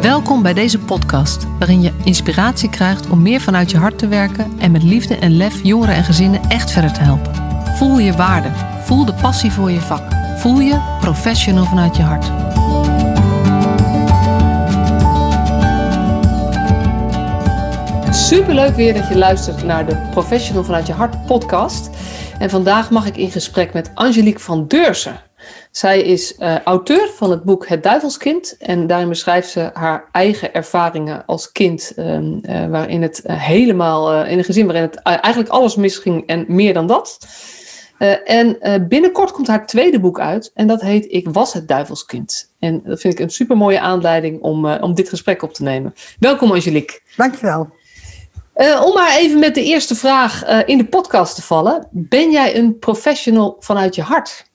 Welkom bij deze podcast, waarin je inspiratie krijgt om meer vanuit je hart te werken en met liefde en lef jongeren en gezinnen echt verder te helpen. Voel je waarde, voel de passie voor je vak, voel je professional vanuit je hart. Superleuk weer dat je luistert naar de Professional vanuit je hart podcast. En vandaag mag ik in gesprek met Angelique van Deursen. Zij is uh, auteur van het boek Het Duivelskind. En daarin beschrijft ze haar eigen ervaringen als kind. Uh, uh, waarin het helemaal, in een gezin waarin het eigenlijk alles misging en meer dan dat. en binnenkort komt haar tweede boek uit. En dat heet Ik was het Duivelskind. En dat vind ik een super mooie aanleiding om, om dit gesprek op te nemen. Welkom Angelique. Dankjewel. Uh, om maar even met de eerste vraag uh, in de podcast te vallen. Ben jij een professional vanuit je hart?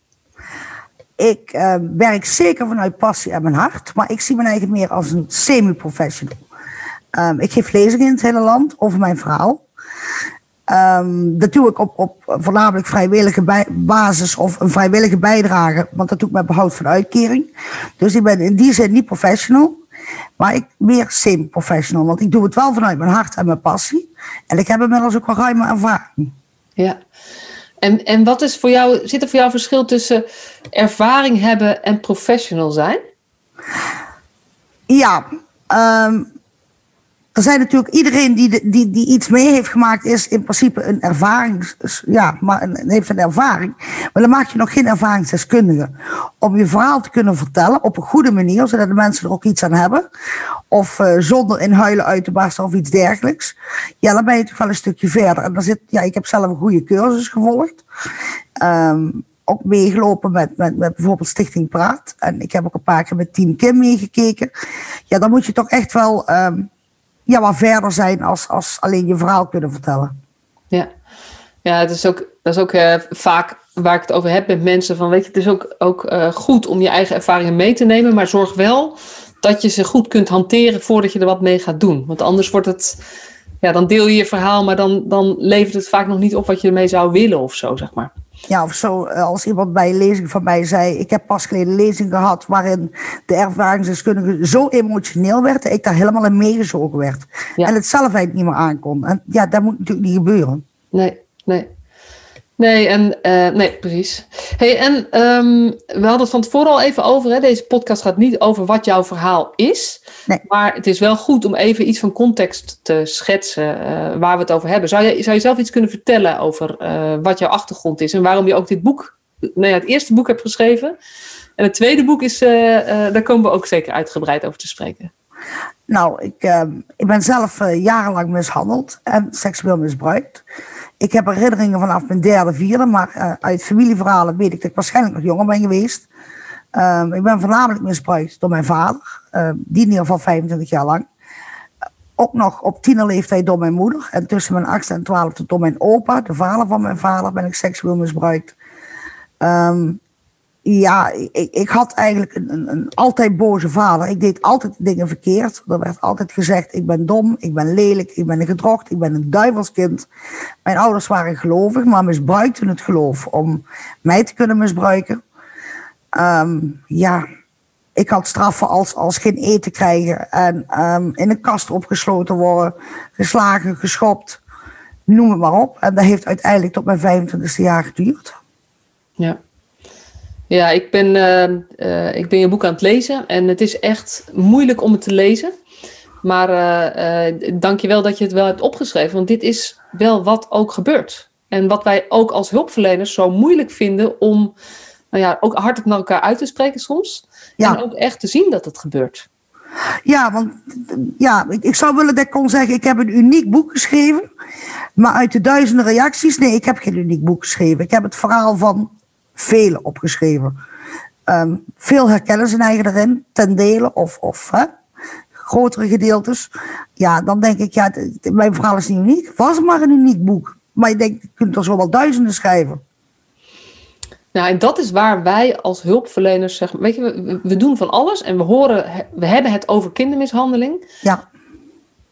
Ik uh, werk zeker vanuit passie en mijn hart, maar ik zie me eigenlijk meer als een semi-professional. Um, ik geef lezingen in het hele land over mijn verhaal. Um, dat doe ik op, op voornamelijk vrijwillige basis of een vrijwillige bijdrage, want dat doe ik met behoud van uitkering. Dus ik ben in die zin niet professional, maar ik meer semi-professional, want ik doe het wel vanuit mijn hart en mijn passie. En ik heb inmiddels ook wel ruime ervaring. Ja. En, en wat is voor jou, zit er voor jou verschil tussen ervaring hebben en professional zijn? Ja, um, er zijn natuurlijk iedereen die, die, die iets mee heeft gemaakt, is in principe een ervaring. Ja, maar een, heeft een ervaring. Maar dan maak je nog geen ervaringsdeskundige. Om je verhaal te kunnen vertellen op een goede manier, zodat de mensen er ook iets aan hebben. Of uh, zonder in huilen uit te barsten of iets dergelijks. Ja, dan ben je toch wel een stukje verder. En dan zit, ja, ik heb zelf een goede cursus gevolgd. Um, ook meegelopen met, met, bijvoorbeeld Stichting Praat. En ik heb ook een paar keer met Team Kim meegekeken. Ja, dan moet je toch echt wel. Um, ja, wat verder zijn als, als alleen je verhaal kunnen vertellen. Ja, ja het is ook, dat is ook uh, vaak waar ik het over heb met mensen. Van, weet je, het is ook, ook uh, goed om je eigen ervaringen mee te nemen, maar zorg wel dat je ze goed kunt hanteren voordat je er wat mee gaat doen. Want anders wordt het, ja, dan deel je je verhaal, maar dan, dan levert het vaak nog niet op wat je ermee zou willen of zo, zeg maar. Ja, of zo, als iemand bij een lezing van mij zei: Ik heb pas geleden een lezing gehad waarin de ervaringsdeskundige zo emotioneel werd dat ik daar helemaal in meegezogen werd. En het zelf eigenlijk niet meer aankon. En ja, dat moet natuurlijk niet gebeuren. Nee, nee. Nee, en, uh, nee precies. Hey, en um, we hadden het van tevoren al even over. Hè? Deze podcast gaat niet over wat jouw verhaal is. Nee. Maar het is wel goed om even iets van context te schetsen uh, waar we het over hebben. Zou je, zou je zelf iets kunnen vertellen over uh, wat jouw achtergrond is en waarom je ook dit boek, nou ja, het eerste boek hebt geschreven? En het tweede boek is, daar komen we ook zeker uitgebreid over te spreken. Nou, ik, ehm, ik ben zelf jarenlang mishandeld en seksueel misbruikt. Ik heb herinneringen vanaf mijn derde, vierde, maar uh, uit familieverhalen weet ik dat ik waarschijnlijk nog jonger ben geweest. Um, ik ben voornamelijk misbruikt door mijn vader, uh, die in ieder geval 25 jaar lang. Ook nog op tienerleeftijd door mijn moeder. En tussen mijn achtste en twaalfde door mijn opa, de vader van mijn vader, ben ik seksueel misbruikt. Um, ja, ik, ik had eigenlijk een, een, een, altijd boze vader. Ik deed altijd dingen verkeerd. Er werd altijd gezegd, ik ben dom, ik ben lelijk, ik ben een gedrocht, ik ben een duivelskind. Mijn ouders waren gelovig, maar misbruikten het geloof om mij te kunnen misbruiken. Um, ja, ik had straffen als, als geen eten krijgen en um, in een kast opgesloten worden, geslagen, geschopt, noem het maar op. En dat heeft uiteindelijk tot mijn 25e jaar geduurd. Ja. Ja, ik ben, uh, uh, ik ben je boek aan het lezen en het is echt moeilijk om het te lezen. Maar uh, dank je wel dat je het wel hebt opgeschreven, want dit is wel wat ook gebeurt. En wat wij ook als hulpverleners zo moeilijk vinden om nou ja, ook hardop naar elkaar uit te spreken soms. Ja. En ook echt te zien dat het gebeurt. Ja, want ja, ik, ik zou willen dat ik kon zeggen, ik heb een uniek boek geschreven. Maar uit de duizenden reacties, nee, ik heb geen uniek boek geschreven. Ik heb het verhaal van velen opgeschreven. Um, veel herkennen ze eigen erin, ten dele of, of hè, grotere gedeeltes. Ja, dan denk ik, ja, mijn verhaal is niet uniek. Was het maar een uniek boek. Maar je denkt, je kunt er zo wel duizenden schrijven. Nou, en dat is waar wij als hulpverleners zeggen, weet je, we, we doen van alles en we horen, we hebben het over kindermishandeling. Ja.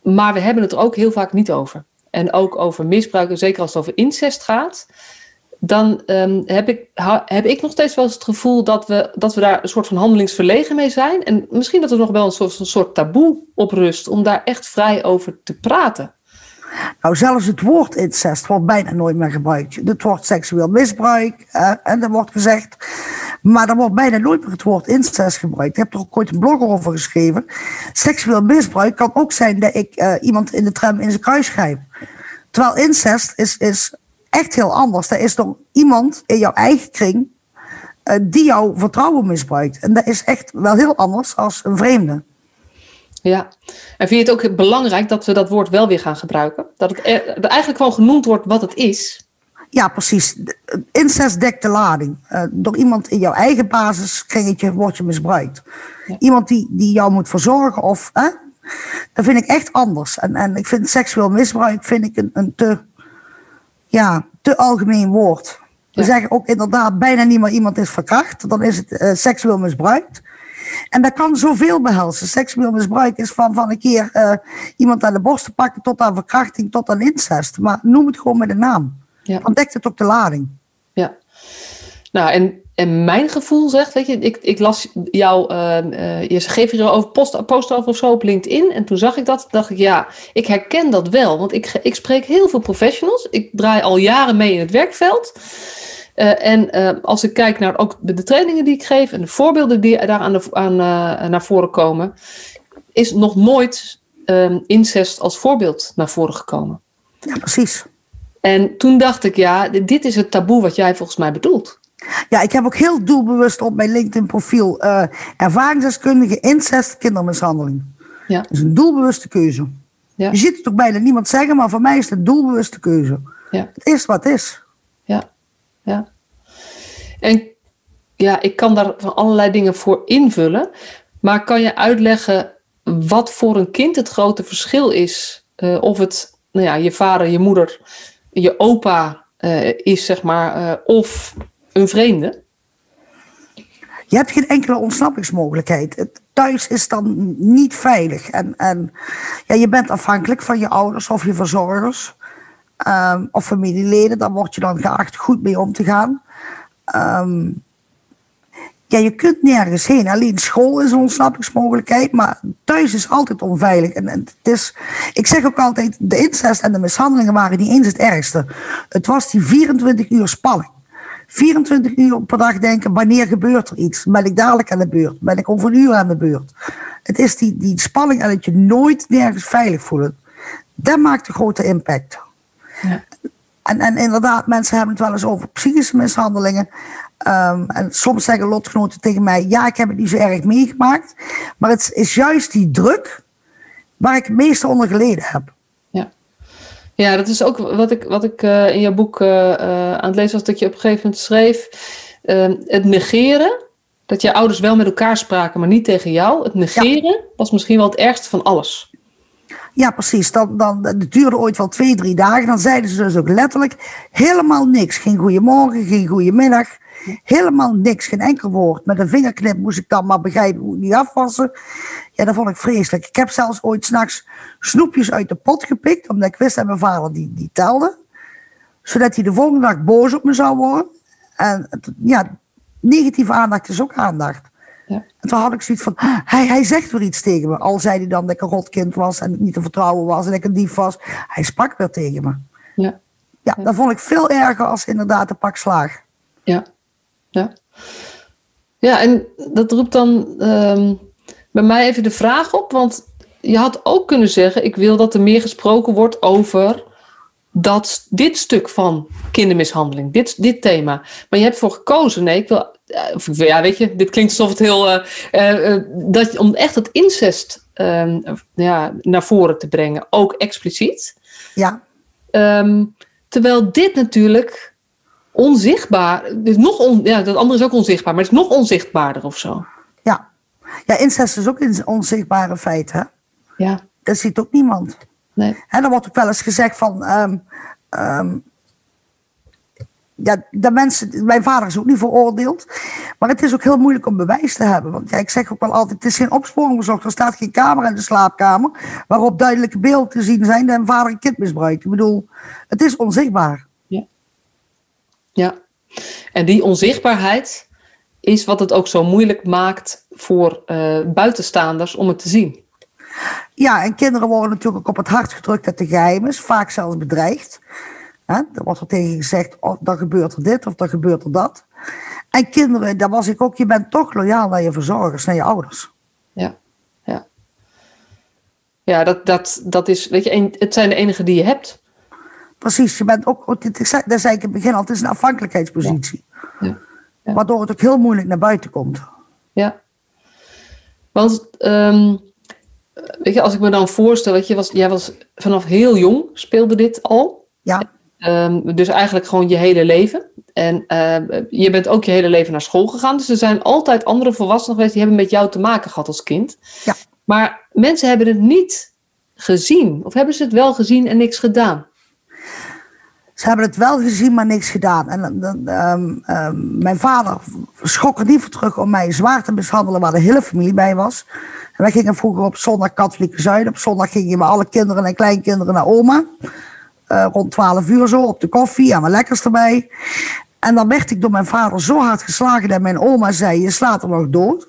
Maar we hebben het er ook heel vaak niet over. En ook over misbruik, zeker als het over incest gaat dan ehm, heb, ik, heb ik nog steeds wel eens het gevoel dat we, dat we daar een soort van handelingsverlegen mee zijn. En misschien dat er nog wel een soort, een soort taboe op rust om daar echt vrij over te praten. Nou, zelfs het woord incest wordt bijna nooit meer gebruikt. Het wordt seksueel misbruik en er wordt gezegd. Maar er wordt bijna nooit meer het woord incest gebruikt. Ik heb er ook ooit een blog over geschreven. Seksueel misbruik kan ook zijn dat ik uh, iemand in de tram in zijn kruis grijp. Terwijl incest is, is echt heel anders. Dat is toch iemand in jouw eigen kring uh, die jouw vertrouwen misbruikt. En dat is echt wel heel anders als een vreemde. Ja, en vind je het ook belangrijk dat we dat woord wel weer gaan gebruiken? Dat het er, eigenlijk gewoon genoemd wordt wat het is? Ja, precies. Incest dekt de lading. Uh, door iemand in jouw eigen basiskringetje wordt je misbruikt. Iemand die, die jou moet verzorgen of... Hè, dat vind ik echt anders. En, en ik vind seksueel misbruik vind ik een, een te, ja, te algemeen woord. We zeggen ook inderdaad bijna niet meer iemand is verkracht. Dan is het uh, seksueel misbruikt. En dat kan zoveel behelzen. Seksueel misbruik is van, van een keer uh, iemand aan de borst te pakken tot aan verkrachting, tot aan incest. Maar noem het gewoon met een naam. Ja. Dan dekt het ook de lading. Ja. Nou, en, en mijn gevoel zegt, weet je, ik, ik las jou, uh, uh, je geeft hier over post, post over of zo op LinkedIn. En toen zag ik dat, dacht ik, ja, ik herken dat wel. Want ik, ik spreek heel veel professionals. Ik draai al jaren mee in het werkveld. Uh, en uh, als ik kijk naar ook de trainingen die ik geef en de voorbeelden die daar aan, de, aan uh, naar voren komen, is nog nooit um, incest als voorbeeld naar voren gekomen. Ja, precies. En toen dacht ik, ja, dit is het taboe wat jij volgens mij bedoelt. Ja, ik heb ook heel doelbewust op mijn LinkedIn-profiel ervaringsdeskundige incest kindermishandeling. Ja. Dat is een doelbewuste keuze. Ja. Je ziet het ook bijna niemand zeggen, maar voor mij is het een doelbewuste keuze. Ja. Het is wat het is. Ja ja. En ja, ik kan daar van allerlei dingen voor invullen. Maar kan je uitleggen wat voor een kind het grote verschil is? Uh, of het nou ja, je vader, je moeder, je opa uh, is, zeg maar, uh, of een vreemde? Je hebt geen enkele ontsnappingsmogelijkheid. thuis is dan niet veilig. En, en ja, je bent afhankelijk van je ouders of je verzorgers um, of familieleden, daar word je dan geacht goed mee om te gaan. Um, ja, je kunt nergens heen. Alleen school is een ontsnappingsmogelijkheid, maar thuis is altijd onveilig. En, en, het is, ik zeg ook altijd, de incest en de mishandelingen waren niet eens het ergste. Het was die 24 uur spanning. 24 uur per dag denken, wanneer gebeurt er iets? Ben ik dadelijk aan de beurt? Ben ik over een uur aan de beurt? Het is die, die spanning en dat je nooit nergens veilig voelt. Dat maakt een grote impact. En, en inderdaad, mensen hebben het wel eens over psychische mishandelingen. Um, en soms zeggen lotgenoten tegen mij: Ja, ik heb het niet zo erg meegemaakt. Maar het is juist die druk waar ik het meeste onder geleden heb. Ja, dat is ook wat ik, wat ik uh, in jouw boek uh, aan het lezen was, dat je op een gegeven moment schreef: ehm, Het negeren. Dat je ouders wel met elkaar spraken, maar niet tegen jou. Het negeren ja. was misschien wel het ergste van alles. Ja, precies. Dan, dan, het duurde ooit wel twee, drie dagen. Dan zeiden ze dus ook letterlijk helemaal niks. Geen goeiemorgen, geen goeiemiddag. Helemaal niks, geen enkel woord. Met een vingerknip moest ik dan maar begrijpen hoe ik niet afwassen. Ja, dat vond ik vreselijk. Ik heb zelfs ooit s'nachts snoepjes uit de pot gepikt, omdat ik wist dat mijn vader die, die telde. Zodat hij de volgende dag boos op me zou worden. En ja, negatieve aandacht is ook aandacht. Ja. En toen had ik zoiets van, hij, hij zegt weer iets tegen me. Al zei hij dan dat ik een rotkind was en niet te vertrouwen was en dat ik een dief was. Hij sprak weer tegen me. Ja. Ja, dat vond ik veel erger als inderdaad de pak slaag. Ja, ja. Ja, en dat roept dan um, bij mij even de vraag op, want je had ook kunnen zeggen, ik wil dat er meer gesproken wordt over dat, dit stuk van kindermishandeling, dit, dit thema. Maar je hebt voor gekozen, nee, ik wil ja, weet je, dit klinkt alsof het heel. Uh, uh, dat, om echt het incest uh, ja, naar voren te brengen, ook expliciet. Ja. Um, terwijl dit natuurlijk onzichtbaar. Dus nog on, ja, dat andere is ook onzichtbaar, maar het is nog onzichtbaarder of zo. Ja. Incest is ook een onzichtbare feit, hè? Ja. Dat ziet ook niemand. Nee. En er wordt ook wel eens gezegd van. Um, um, ja, de mensen, mijn vader is ook niet veroordeeld. Maar het is ook heel moeilijk om bewijs te hebben. Want ja, ik zeg ook wel altijd, het is geen opsporingsverzoek. Er staat geen camera in de slaapkamer waarop duidelijke beelden te zien zijn dat een vader een kind misbruikt. Ik bedoel, het is onzichtbaar. Ja. Ja, en die onzichtbaarheid is wat het ook zo moeilijk maakt voor uh, buitenstaanders om het te zien. Ja, en kinderen worden natuurlijk ook op het hart gedrukt dat de geheim is, vaak zelfs bedreigd. Hè? Er wordt er tegen gezegd, oh, dan gebeurt er dit of dan gebeurt er dat. En kinderen, daar was ik ook, je bent toch loyaal naar je verzorgers, naar je ouders. Ja, ja. Ja, dat, dat, dat is, weet je, het zijn de enige die je hebt. Precies, je bent ook, daar zei ik in het begin al, het is een afhankelijkheidspositie. Ja. Ja. Waardoor het ook heel moeilijk naar buiten komt. Ja. Want, um, weet je, als ik me dan voorstel, weet je, was, jij was vanaf heel jong, speelde dit al. Ja. Um, dus eigenlijk gewoon je hele leven. En uh, je bent ook je hele leven naar school gegaan. Dus er zijn altijd andere volwassenen geweest die hebben met jou te maken gehad als kind. Ja. Maar mensen hebben het niet gezien. Of hebben ze het wel gezien en niks gedaan? Ze hebben het wel gezien, maar niks gedaan. En um, um, mijn vader schrok er niet voor terug om mij zwaar te mishandelen, waar de hele familie bij was. En wij gingen vroeger op zondag katholieke zuiden. Op zondag gingen we alle kinderen en kleinkinderen naar oma. Uh, rond 12 uur zo, op de koffie, en mijn lekkers erbij. En dan werd ik door mijn vader zo hard geslagen dat mijn oma zei: Je slaat er nog dood.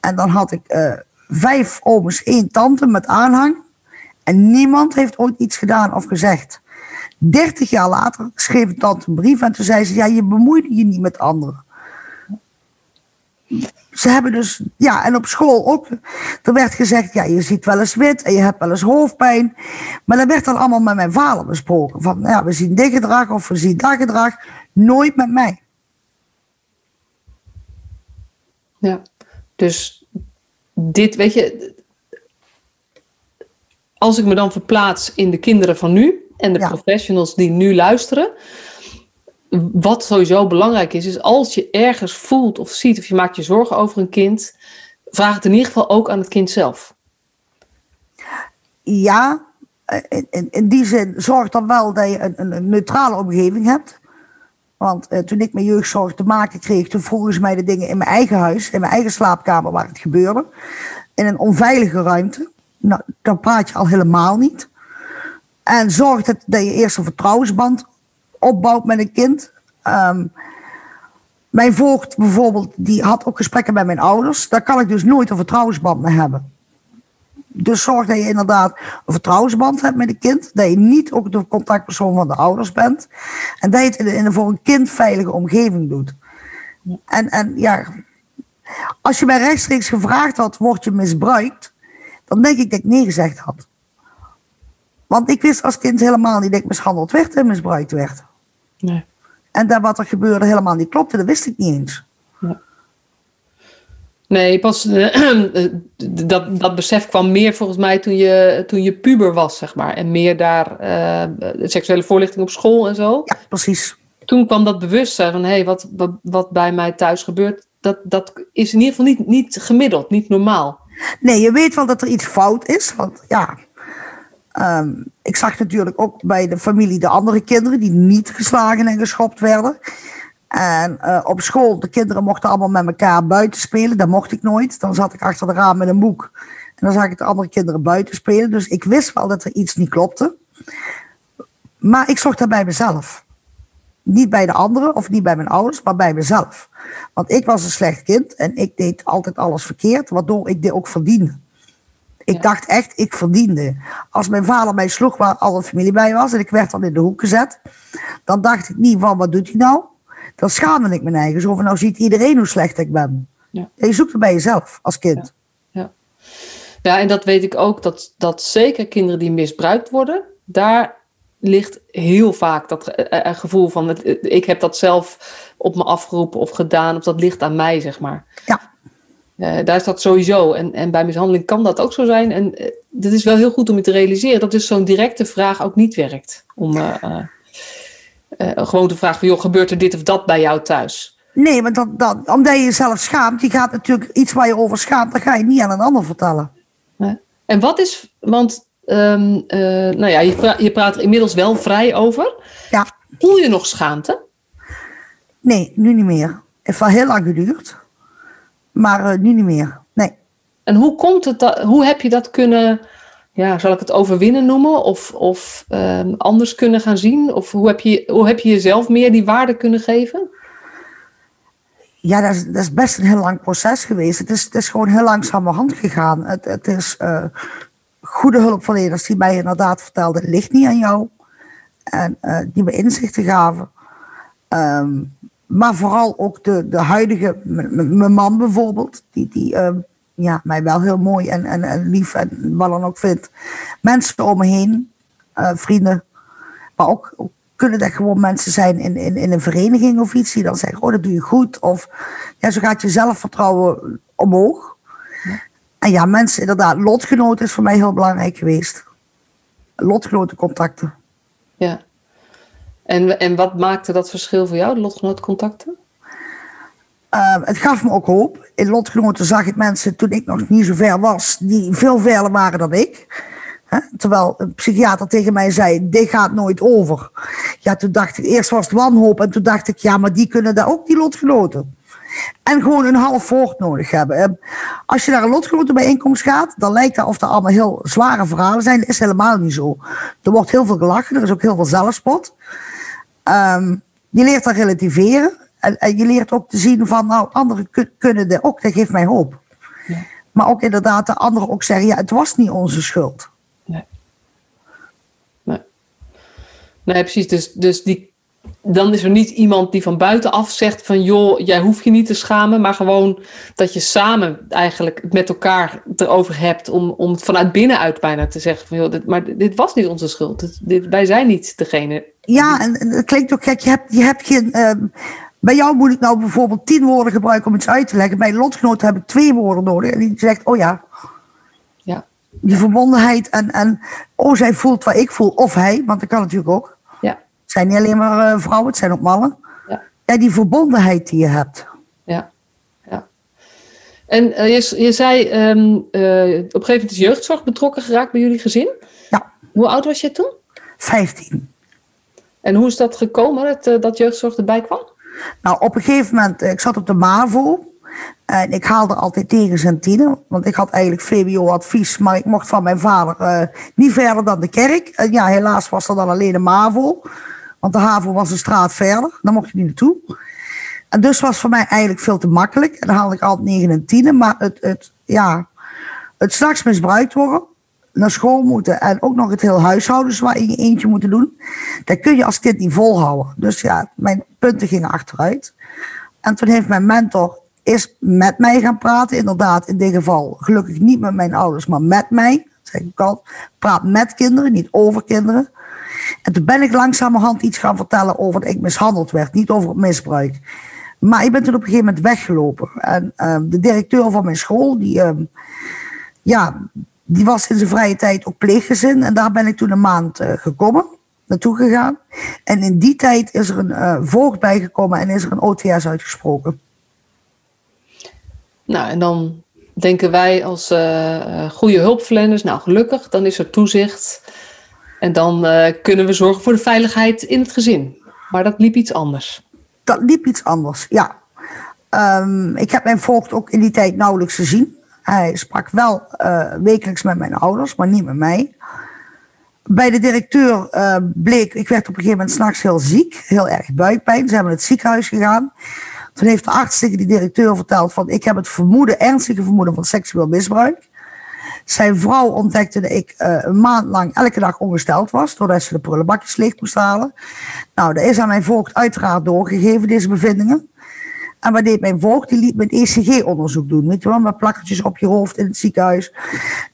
En dan had ik uh, vijf ooms, één tante met aanhang. En niemand heeft ooit iets gedaan of gezegd. Dertig jaar later schreef tante een brief en toen zei ze: Ja, je bemoeide je niet met anderen. Ze hebben dus, ja, en op school ook. Er werd gezegd: Ja, je ziet wel eens wit en je hebt wel eens hoofdpijn. Maar dat werd dan allemaal met mijn vader besproken: van ja, we zien dit gedrag of we zien dat gedrag. Nooit met mij. Ja, dus dit, weet je, als ik me dan verplaats in de kinderen van nu en de professionals die nu luisteren, wat sowieso belangrijk is, is als je ergens voelt of ziet of je maakt je zorgen over een kind, vraag het in ieder geval ook aan het kind zelf. Ja, in, in die zin zorg dan wel dat je een, een neutrale omgeving hebt. Want uh, toen ik met jeugdzorg te maken kreeg, toen vroegen ze mij de dingen in mijn eigen huis, in mijn eigen slaapkamer waar het gebeurde. In een onveilige ruimte. Nou, dan praat je al helemaal niet. En zorg dat, dat je eerst een vertrouwensband opbouwt met een kind. Um, mijn voogd bijvoorbeeld, die had ook gesprekken met mijn ouders. Daar kan ik dus nooit een vertrouwensband mee hebben. Dus zorg dat je inderdaad een vertrouwensband hebt met een kind. Dat je niet ook de contactpersoon van de ouders bent. En dat je het in een voor een kind veilige omgeving doet. En, en ja, als je mij rechtstreeks gevraagd had, word je misbruikt? Dan denk ik dat ik nee gezegd had. Want ik wist als kind helemaal niet dat ik mishandeld werd en misbruikt werd. Nee. En dat wat er gebeurde helemaal niet klopte, dat wist ik niet eens. Nee, pas uh, dat, dat besef kwam meer volgens mij toen je, toen je puber was, zeg maar. En meer daar uh, seksuele voorlichting op school en zo. Ja, precies. Toen kwam dat bewustzijn van hé, hey, wat, wat, wat bij mij thuis gebeurt, dat, dat is in ieder geval niet, niet gemiddeld, niet normaal. Nee, je weet wel dat er iets fout is. Want ja, um, ik zag natuurlijk ook bij de familie de andere kinderen die niet geslagen en geschopt werden. En uh, op school, de kinderen mochten allemaal met elkaar buiten spelen. Dat mocht ik nooit. Dan zat ik achter de raam met een boek. En dan zag ik de andere kinderen buiten spelen. Dus ik wist wel dat er iets niet klopte. Maar ik zocht dat bij mezelf. Niet bij de anderen of niet bij mijn ouders, maar bij mezelf. Want ik was een slecht kind en ik deed altijd alles verkeerd, waardoor ik dit ook verdiende. Ik dacht echt, ik verdiende. Als mijn vader mij sloeg waar alle familie bij was en ik werd dan in de hoek gezet, dan dacht ik niet van wat doet hij nou? Dan schaamde ik me eigen. Zo van nou ziet iedereen hoe slecht ik ben. Ja. Je zoekt het bij jezelf als kind. Ja. ja. Ja. en dat weet ik ook, dat, dat zeker kinderen die misbruikt worden, daar ligt heel vaak dat uh, gevoel van, het, ik heb dat zelf op me afgeroepen of gedaan, of dat ligt aan mij, zeg maar. Ja. Uh, daar is dat sowieso. En, en bij mishandeling kan dat ook zo zijn. En uh, het is wel heel goed om je te realiseren dat dus zo'n directe vraag ook niet werkt. Om gewoon te vragen van, joh, gebeurt er dit of dat bij jou thuis? Nee, want dat, dat, omdat je jezelf schaamt, je gaat natuurlijk iets waar je over schaamt, dat ga je niet aan een ander vertellen. En wat is, want um, uh, nou ja, je, pra je, praat er inmiddels wel vrij over. Ja. Voel je nog schaamte? Nee, nu niet meer. Het heeft wel heel lang geduurd, maar uh, nu niet meer. Nee. En hoe komt het dat, hoe heb je dat kunnen ja, zal ik het overwinnen noemen? Of, of ehm, anders kunnen gaan zien? Of hoe heb, je, hoe heb je jezelf meer die waarde kunnen geven? Ja, dat is, dat is best een heel lang proces geweest. Het is, het is gewoon heel langzamerhand gegaan. Het, het is uh, goede hulpverleners die mij inderdaad vertelden, het ligt niet aan jou. En uh, die me inzichten gaven. Um, maar vooral ook de, de huidige, mijn man bijvoorbeeld, die, die uh, ja, mij wel heel mooi en, en, en lief en wat dan ook vindt. Mensen om me heen, uh, vrienden, maar ook, ook, kunnen dat gewoon mensen zijn in, in, in een vereniging of iets die dan zeggen, oh dat doe je goed. Of ja, zo gaat je zelfvertrouwen omhoog. Ja. En ja, mensen inderdaad, lotgenoten is voor mij heel belangrijk geweest. Lotgenotencontacten. Ja. En, en wat maakte dat verschil voor jou, de lotgenotencontacten? Uh, het gaf me ook hoop. In lotgenoten zag ik mensen toen ik nog niet zo ver was, die veel verder waren dan ik. Terwijl een psychiater tegen mij zei, dit gaat nooit over. Ja, toen dacht ik, eerst was het wanhoop en toen dacht ik, ja, maar die kunnen daar ook, die lotgenoten. En gewoon een half woord nodig hebben. Als je naar een lotgenotenbijeenkomst gaat, dan lijkt het of er allemaal heel zware verhalen zijn. Dat is helemaal niet zo. Er wordt heel veel gelachen, er is ook heel veel zelfspot. Um, je leert dat relativeren. En, en, je leert ook te zien van, nou, anderen kunnen dat ook. Dat geeft mij hoop. Ja. Maar ook inderdaad de anderen ook zeggen, ja, het was niet onze schuld. Nee. Nee, nee precies. Dus, dus die dan is er niet iemand die van buitenaf zegt van joh, jij hoeft je niet te schamen, maar gewoon dat je samen eigenlijk met elkaar erover hebt om, om vanuit binnenuit bijna te zeggen van joh, dit, maar dit was niet onze schuld. Dit, dit, wij zijn niet degene. Ja, en het klinkt ook gek. Je hebt, je hebt geen. Uh, bij jou moet ik nou bijvoorbeeld tien woorden gebruiken om iets uit te leggen. Bij lotgenoten heb ik twee woorden nodig. En die zegt, oh ja. Ja. Die verbondenheid en, en oh, zij voelt wat ik voel. Of hij, want dat kan natuurlijk ook zijn niet alleen maar uh, vrouwen, het zijn ook mannen. Ja. ja, die verbondenheid die je hebt. Ja, ja. En uh, je, je zei, um, uh, op een gegeven moment is jeugdzorg betrokken geraakt bij jullie gezin. Ja. Hoe oud was je toen? Vijftien. En hoe is dat gekomen, dat, dat jeugdzorg erbij kwam? Nou, op een gegeven moment, ik zat op de MAVO. En ik haalde altijd tegen centine, want ik had eigenlijk VWO-advies, maar ik mocht van mijn vader uh, niet verder dan de kerk. En ja, helaas was er dan alleen de MAVO. Want de haven was een straat verder. Daar mocht je niet naartoe. En dus was voor mij eigenlijk veel te makkelijk. En dan haalde ik altijd 9 en 10. Maar het, het, ja, het misbruikt worden. Naar school moeten. En ook nog het heel huishouden in je eentje moeten doen. Dat kun je als kind niet volhouden. Dus ja, mijn punten gingen achteruit. En toen heeft mijn mentor eerst met mij gaan praten. Inderdaad, in dit geval gelukkig niet met mijn ouders, maar met mij. Zeg ik al, praat met kinderen, niet over kinderen. En toen ben ik langzamerhand iets gaan vertellen over dat ik mishandeld werd, niet over het misbruik. Maar ik ben toen op een gegeven moment weggelopen. En um, de directeur van mijn school, die, um, ja, die was in zijn vrije tijd op pleeggezin. En daar ben ik toen een maand uh, gekomen, naartoe gegaan. En in die tijd is er een uh, voogd bijgekomen en is er een OTS uitgesproken. Nou, en dan denken wij als uh, goede hulpverleners, nou gelukkig, dan is er toezicht en dan uh, kunnen we zorgen voor de veiligheid in het gezin. Maar dat liep iets anders. Dat liep iets anders, ja. Um, ik heb mijn voogd ook in die tijd nauwelijks gezien. Hij sprak wel uh, wekelijks met mijn ouders, maar niet met mij. Bij de directeur uh, bleek, ik werd op een gegeven moment s'nachts heel ziek, heel erg buikpijn. Ze hebben naar het ziekenhuis gegaan. Toen heeft de arts tegen die directeur verteld van ik heb het vermoeden, ernstige vermoeden van seksueel misbruik. Zijn vrouw ontdekte dat ik uh, een maand lang elke dag ongesteld was, doordat ze de prullenbakjes leeg moest halen. Nou, dat is aan mijn voogd uiteraard doorgegeven, deze bevindingen. En wat deed mijn voogd? Die liet mijn ECG-onderzoek doen. Weet je wel, met plakkertjes op je hoofd in het ziekenhuis.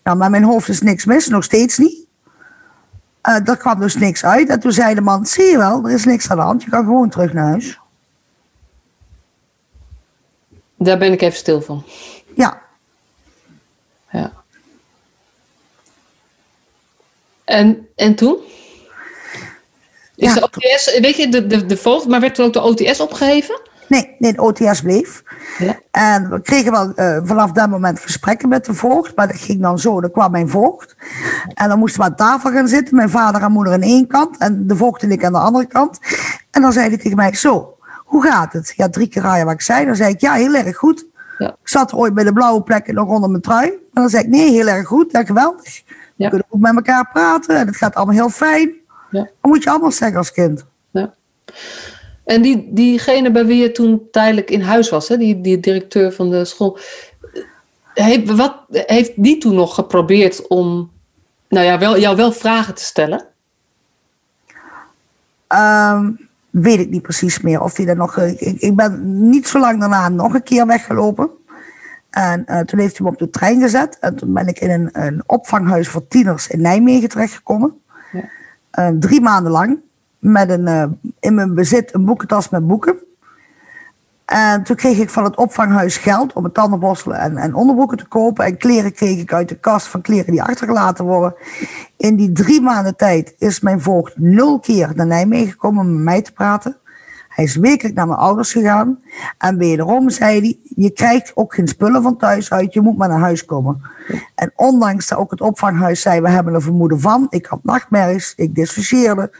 Nou, maar mijn hoofd is niks mis, nog steeds niet. Uh, er kwam dus niks uit. En toen zei de man, zie je wel, er is niks aan de hand. Je kan gewoon terug naar huis. Daar ben ik even stil van. Ja. Ja. En, en toen? Is de OTS, weet je, de, de, de voogd, maar werd toen ook de OTS opgeheven? Nee, nee, de OTS bleef. Ja. En we kregen wel uh, vanaf dat moment gesprekken met de voogd, maar dat ging dan zo, dan kwam mijn voogd. En dan moesten we aan tafel gaan zitten, mijn vader en moeder aan één kant en de voogd en ik aan de andere kant. En dan zei hij tegen mij, zo, hoe gaat het? Ja, drie keer raaien wat ik zei. Dan zei ik, ja, heel erg goed. Ja. Ik zat ooit bij de blauwe plekken nog onder mijn trui. En dan zei ik, nee, heel erg goed, ja, geweldig. We kunnen ook met elkaar praten en het gaat allemaal heel fijn. Ja. Dat moet je allemaal zeggen als kind. Ja. En die, diegene bij wie je toen tijdelijk in huis was, hè, die, die directeur van de school, heeft, wat, heeft die toen nog geprobeerd om nou ja, wel, jou wel vragen te stellen? Ehm, weet ik niet precies meer of hij dat nog. Ik, ik ben niet zo lang daarna nog een keer weggelopen. En uh, toen heeft hij me op de trein gezet. En toen ben ik in een, een opvanghuis voor tieners in Nijmegen terechtgekomen. Ja. Uh, drie maanden lang. Met een, uh, in mijn bezit een boekentas met boeken. En toen kreeg ik van het opvanghuis geld om mijn tandenborstelen en, en onderbroeken te kopen. En kleren kreeg ik uit de kast van kleren die achtergelaten worden. In die drie maanden tijd is mijn voogd nul keer naar Nijmegen gekomen om met mij te praten. Hij is wekelijk naar mijn ouders gegaan. En wederom zei hij, je krijgt ook geen spullen van thuis uit, je moet maar naar huis komen. En ondanks dat ook het opvanghuis zei, we hebben een vermoeden van. Ik had nachtmerries, ik dissocieerde.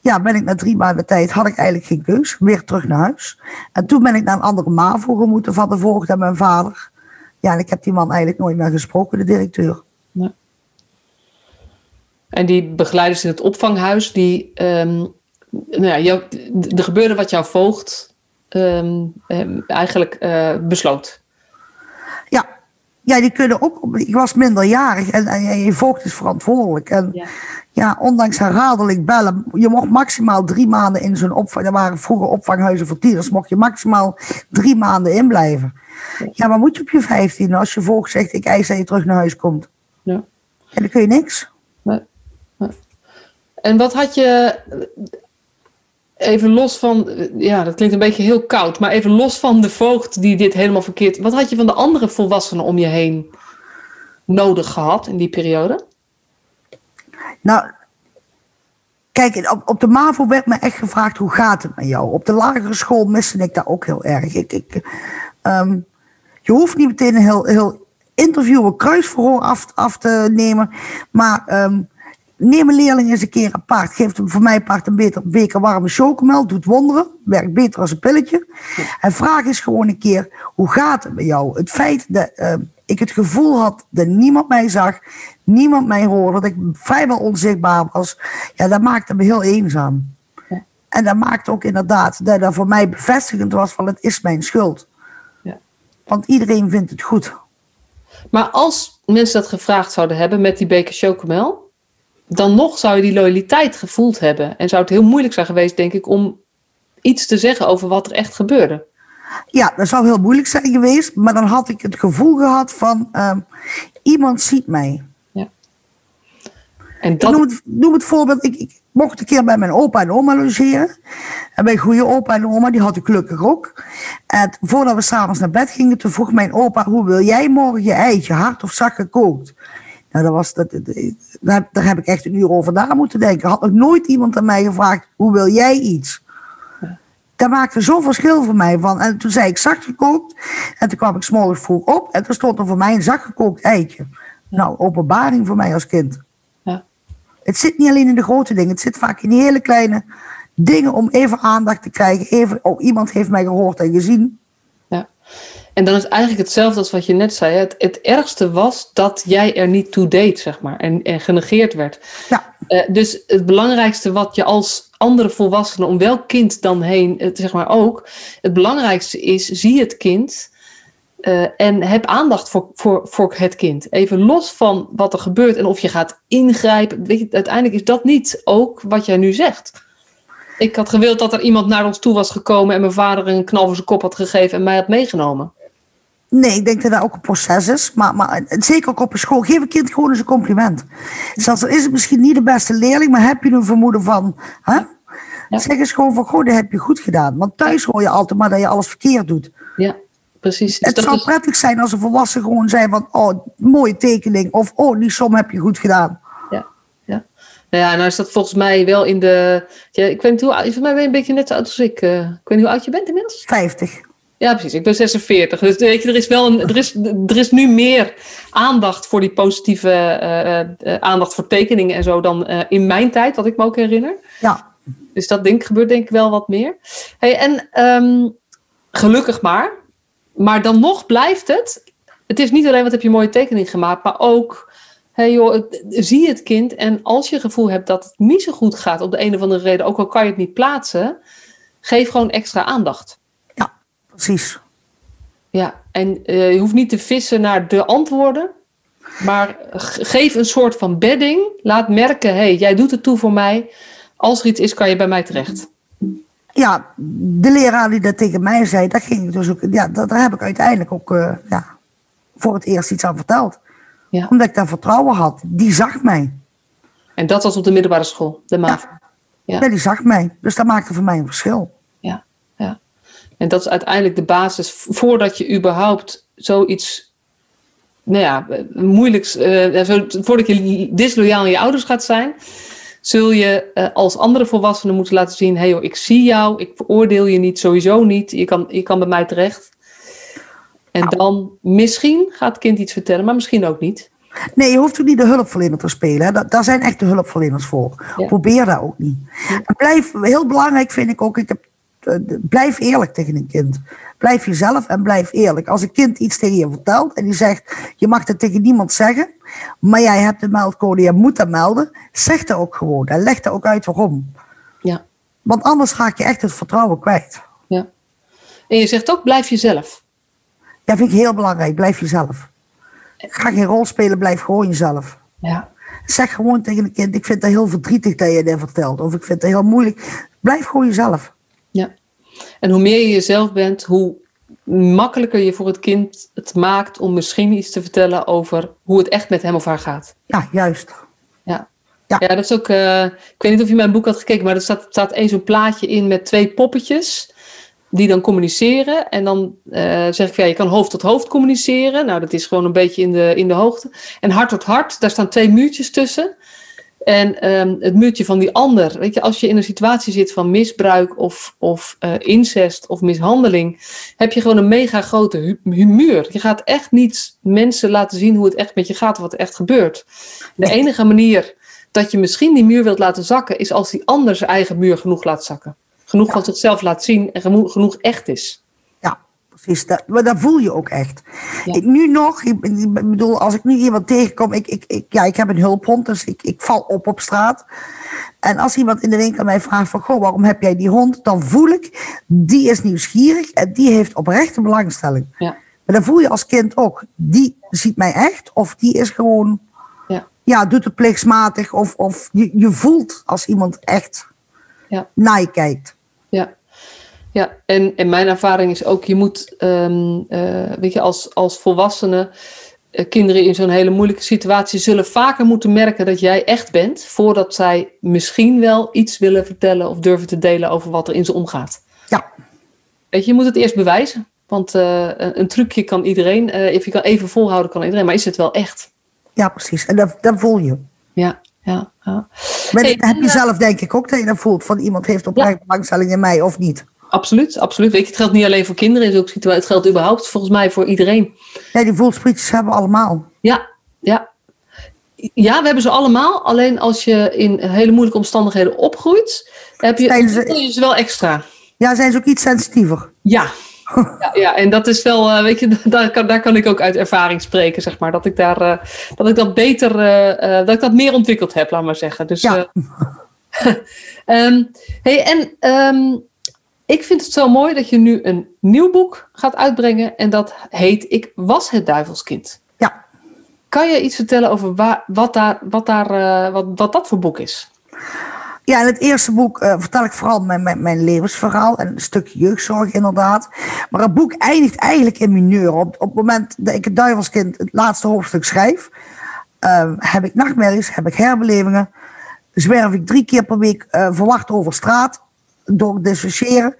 Ja, ben ik na drie maanden tijd, had ik eigenlijk geen keus, weer terug naar huis. En toen ben ik naar een andere MAVO gemoeten van de voogd en mijn vader. Ja, en ik heb die man eigenlijk nooit meer gesproken, de directeur. En die begeleiders in het opvanghuis, die, um, nou ja, er gebeurde wat jouw voogd um, eigenlijk uh, besloot. Ja. ja, die kunnen ook. Ik was minderjarig en, en je voogd is verantwoordelijk. En ja, ja ondanks herhaaldelijk bellen, je mocht maximaal drie maanden in zo'n opvang. Er waren vroeger opvanghuizen voor tieners, mocht je maximaal drie maanden inblijven. Ja, maar moet je op je vijftien als je voogd zegt: Ik eis dat je terug naar huis komt? Ja. En dan kun je niks. Nee. En wat had je even los van, ja, dat klinkt een beetje heel koud, maar even los van de voogd die dit helemaal verkeerd. Wat had je van de andere volwassenen om je heen nodig gehad in die periode? Nou, kijk, op, op de MAVO werd me echt gevraagd: hoe gaat het met jou? Op de lagere school miste ik dat ook heel erg. Ik, ik, um, je hoeft niet meteen een heel, heel interview, een kruisverhoor af, af te nemen, maar. Um, Neem een leerling eens een keer apart. Geef hem voor mij apart een beter beker warme chocomel. Doet wonderen. Werkt beter als een pilletje. En vraag eens gewoon een keer: hoe gaat het met jou? Het feit dat uh, ik het gevoel had dat niemand mij zag, niemand mij hoorde, dat ik vrijwel onzichtbaar was, ja, dat maakte me heel eenzaam. Ja. En dat maakte ook inderdaad dat dat voor mij bevestigend was: van het is mijn schuld. Ja. Want iedereen vindt het goed. Maar als mensen dat gevraagd zouden hebben met die beker chocomel dan nog zou je die loyaliteit gevoeld hebben. En zou het heel moeilijk zijn geweest, denk ik, om iets te zeggen over wat er echt gebeurde. Ja, dat zou heel moeilijk zijn geweest. Maar dan had ik het gevoel gehad van um, iemand ziet mij. Ja. En dat... noem, het, noem het voorbeeld. Ik, ik, mocht een keer bij mijn opa en oma logeren. En mijn goede opa en oma, die had ik gelukkig ook. En voordat we s'avonds naar bed gingen, toen vroeg mijn opa... hoe wil jij morgen je eitje, hard of zacht gekookt? Nou, dat was, dat, daar, daar heb ik echt een uur over na moeten denken. Had nog nooit iemand aan mij gevraagd, hoe wil jij iets? Dat maakte zo'n verschil voor mij. Van. En toen zei ik zacht gekookt. En toen kwam ik s'morgens vroeg op. En toen stond er voor mij een zacht gekookt eitje. Nou, openbaring voor mij als kind. Ja. Het zit niet alleen in de grote dingen. Het zit vaak in die hele kleine dingen om even aandacht te krijgen. Even, oh, iemand heeft mij gehoord en gezien. Ja. En dan is eigenlijk hetzelfde als wat je net zei. Het, het ergste was dat jij er niet toe deed, zeg maar. En, en genegeerd werd. Ja. Uh, dus het belangrijkste wat je als andere volwassenen, om welk kind dan heen, zeg maar ook. Het belangrijkste is, zie het kind. Uh, en heb aandacht voor, voor, voor het kind. Even los van wat er gebeurt en of je gaat ingrijpen. Weet je, uiteindelijk is dat niet ook wat jij nu zegt. Ik had gewild dat er iemand naar ons toe was gekomen en mijn vader een knal voor zijn kop had gegeven en mij had meegenomen. Nee, ik denk dat dat ook een proces is. Maar, maar zeker ook op een school. Geef een kind gewoon eens een compliment. Zelfs al is het misschien niet de beste leerling, maar heb je een vermoeden van. Hè? Ja. Zeg eens gewoon van, goh, dat heb je goed gedaan. Want thuis hoor je altijd maar dat je alles verkeerd doet. Ja, precies. Dus het zou is... prettig zijn als een volwassen gewoon zei van, oh, mooie tekening. Of, oh, die som heb je goed gedaan. Ja, ja. Nou ja, nou is dat volgens mij wel in de... Ja, ik weet niet hoe oud... Voor mij ben je een beetje net zo oud als ik. Uh, ik weet niet hoe oud je bent inmiddels. 50. Ja, precies. Ik ben 46. Dus weet je, er is wel een, er is, er is nu meer aandacht voor die positieve uh, uh, aandacht voor tekeningen en zo dan uh, in mijn tijd, wat ik me ook herinner. Ja. Dus dat denk, gebeurt denk ik wel wat meer. Hey, en um, gelukkig maar. Maar dan nog blijft het. Het is niet alleen wat heb je mooie tekening gemaakt, maar ook hey joh, zie het kind en als je het gevoel hebt dat het niet zo goed gaat op de een of andere reden, ook al kan je het niet plaatsen, geef gewoon extra aandacht. Precies. Ja, en uh, je hoeft niet te vissen naar de antwoorden, maar geef een soort van bedding. Laat merken, hey, jij doet het toe voor mij. Als er iets is, kan je bij mij terecht. Ja, de leraar die dat tegen mij zei, dat ging ik dus ook, ja, daar heb ik uiteindelijk ook uh, ja, voor het eerst iets aan verteld. Ja. Omdat ik daar vertrouwen had. Die zag mij. En dat was op de middelbare school, de MAV? Ja. ja. die zag mij. Dus dat maakte voor mij een verschil. En dat is uiteindelijk de basis voordat je überhaupt zoiets, nou ja, moeilijks, uh, voordat je disloyaal aan je ouders gaat zijn, zul je uh, als andere volwassenen moeten laten zien: hé hey joh, ik zie jou, ik veroordeel je niet, sowieso niet, je kan, je kan bij mij terecht. En nou. dan misschien gaat het kind iets vertellen, maar misschien ook niet. Nee, je hoeft ook niet de hulpverlener te spelen. Daar zijn echt de hulpverleners voor. Probeer dat ook niet. En blijf, heel belangrijk vind ik ook, ik heb, blijf eerlijk tegen een kind. Blijf jezelf en blijf eerlijk. Als een kind iets tegen je vertelt en die zegt, je mag het tegen niemand zeggen, maar jij hebt de meldcode, je moet dat melden, zeg dat ook gewoon en leg dat ook uit waarom. Ja. Want anders ga je echt het vertrouwen kwijt. Ja. En je zegt ook, blijf jezelf. Ja, vind ik heel belangrijk. Blijf jezelf. Ga geen rol spelen, blijf gewoon jezelf. Ja. Zeg gewoon tegen een kind, ik vind het heel verdrietig dat je dit vertelt. Of ik vind het heel moeilijk. Blijf gewoon jezelf. Ja. En hoe meer je jezelf bent, hoe makkelijker je voor het kind het maakt om misschien iets te vertellen over hoe het echt met hem of haar gaat. Ja, juist. Ja. Ja. ja, dat is ook. Uh, ik weet niet of je mijn boek had gekeken, maar er staat, staat één zo'n plaatje in met twee poppetjes die dan communiceren. En dan uh, zeg ik, ja, je kan hoofd tot hoofd communiceren. Nou, dat is gewoon een beetje in de, in de hoogte. En hart tot hart, daar staan twee muurtjes tussen. En um, het muurtje van die ander, weet je, als je in een situatie zit van misbruik of, of uh, incest of mishandeling, heb je gewoon een mega grote humeur. Je gaat echt niet mensen laten zien hoe het echt met je gaat of wat er echt gebeurt. De enige manier dat je misschien die muur wilt laten zakken, is als die ander zijn eigen muur genoeg laat zakken genoeg van zichzelf laat zien en genoeg echt is. Precies. Dat, maar dat voel je ook echt. Ik, nu nog, ik, ik, bedoel, als ik nu iemand tegenkom, ik, ik, ik, ja, ik heb een hulphond, dus ik, ik val op op straat. En als iemand in de winkel mij vraagt van, goh, waarom heb jij die hond? Dan voel ik, die is nieuwsgierig en die heeft oprechte belangstelling. Ja. Maar dan voel je als kind ook, die ziet mij echt of die is gewoon, ja, ja doet het plichtsmatig of, of je, je voelt als iemand echt ja. naar je kijkt. Ja, ja. En, en mijn ervaring is ook, je moet, um, uh, weet je, als, als volwassene, uh, kinderen in zo'n hele moeilijke situatie zullen vaker moeten merken dat jij echt bent, voordat zij misschien wel iets willen vertellen of durven te delen over wat er in ze omgaat. Ja. Weet je, je moet het eerst bewijzen. Want uh, een, trucje kan iedereen, of je kan even volhouden kan iedereen, maar is het wel echt? Ja, precies. En dat, dat voel je. Ja, ja, ja. Maar hey, heb je zelf denk ik ook dat je dat voelt van iemand heeft oprecht ja. belangstelling in mij of niet? Absoluut, absoluut. Weet je, het geldt niet alleen voor kinderen, het, ook, het geldt überhaupt volgens mij voor iedereen. Ja, die voelsprietjes hebben we allemaal. Ja, ja. Ja, we hebben ze allemaal. Alleen als je in hele moeilijke omstandigheden opgroeit, heb je, ze, ze wel extra. Ja, zijn ze ook iets sensitiever? Ja, ja, ja, en dat is wel, uh, weet je, daar kan, daar kan ik ook uit ervaring spreken, zeg maar. Dat ik daar, uh, dat ik dat beter, uh, dat ik dat meer ontwikkeld heb, laat maar zeggen. Dus, ja. um, hey, en um, ik vind het zo mooi dat je nu een nieuw boek gaat uitbrengen. En dat heet Ik was het duivelskind. Ja. Kan je iets vertellen over wat, daar, wat, daar, wat, wat dat voor boek is? Ja, in het eerste boek uh, vertel ik vooral mijn, mijn, mijn, levensverhaal en een stukje jeugdzorg inderdaad. Maar het boek eindigt eigenlijk in mineur. Op, op het moment dat ik het duivelskind het laatste hoofdstuk schrijf, uh, heb ik nachtmerries, heb ik herbelevingen, zwerf ik drie keer per week uh, verwacht over straat door dissociëren.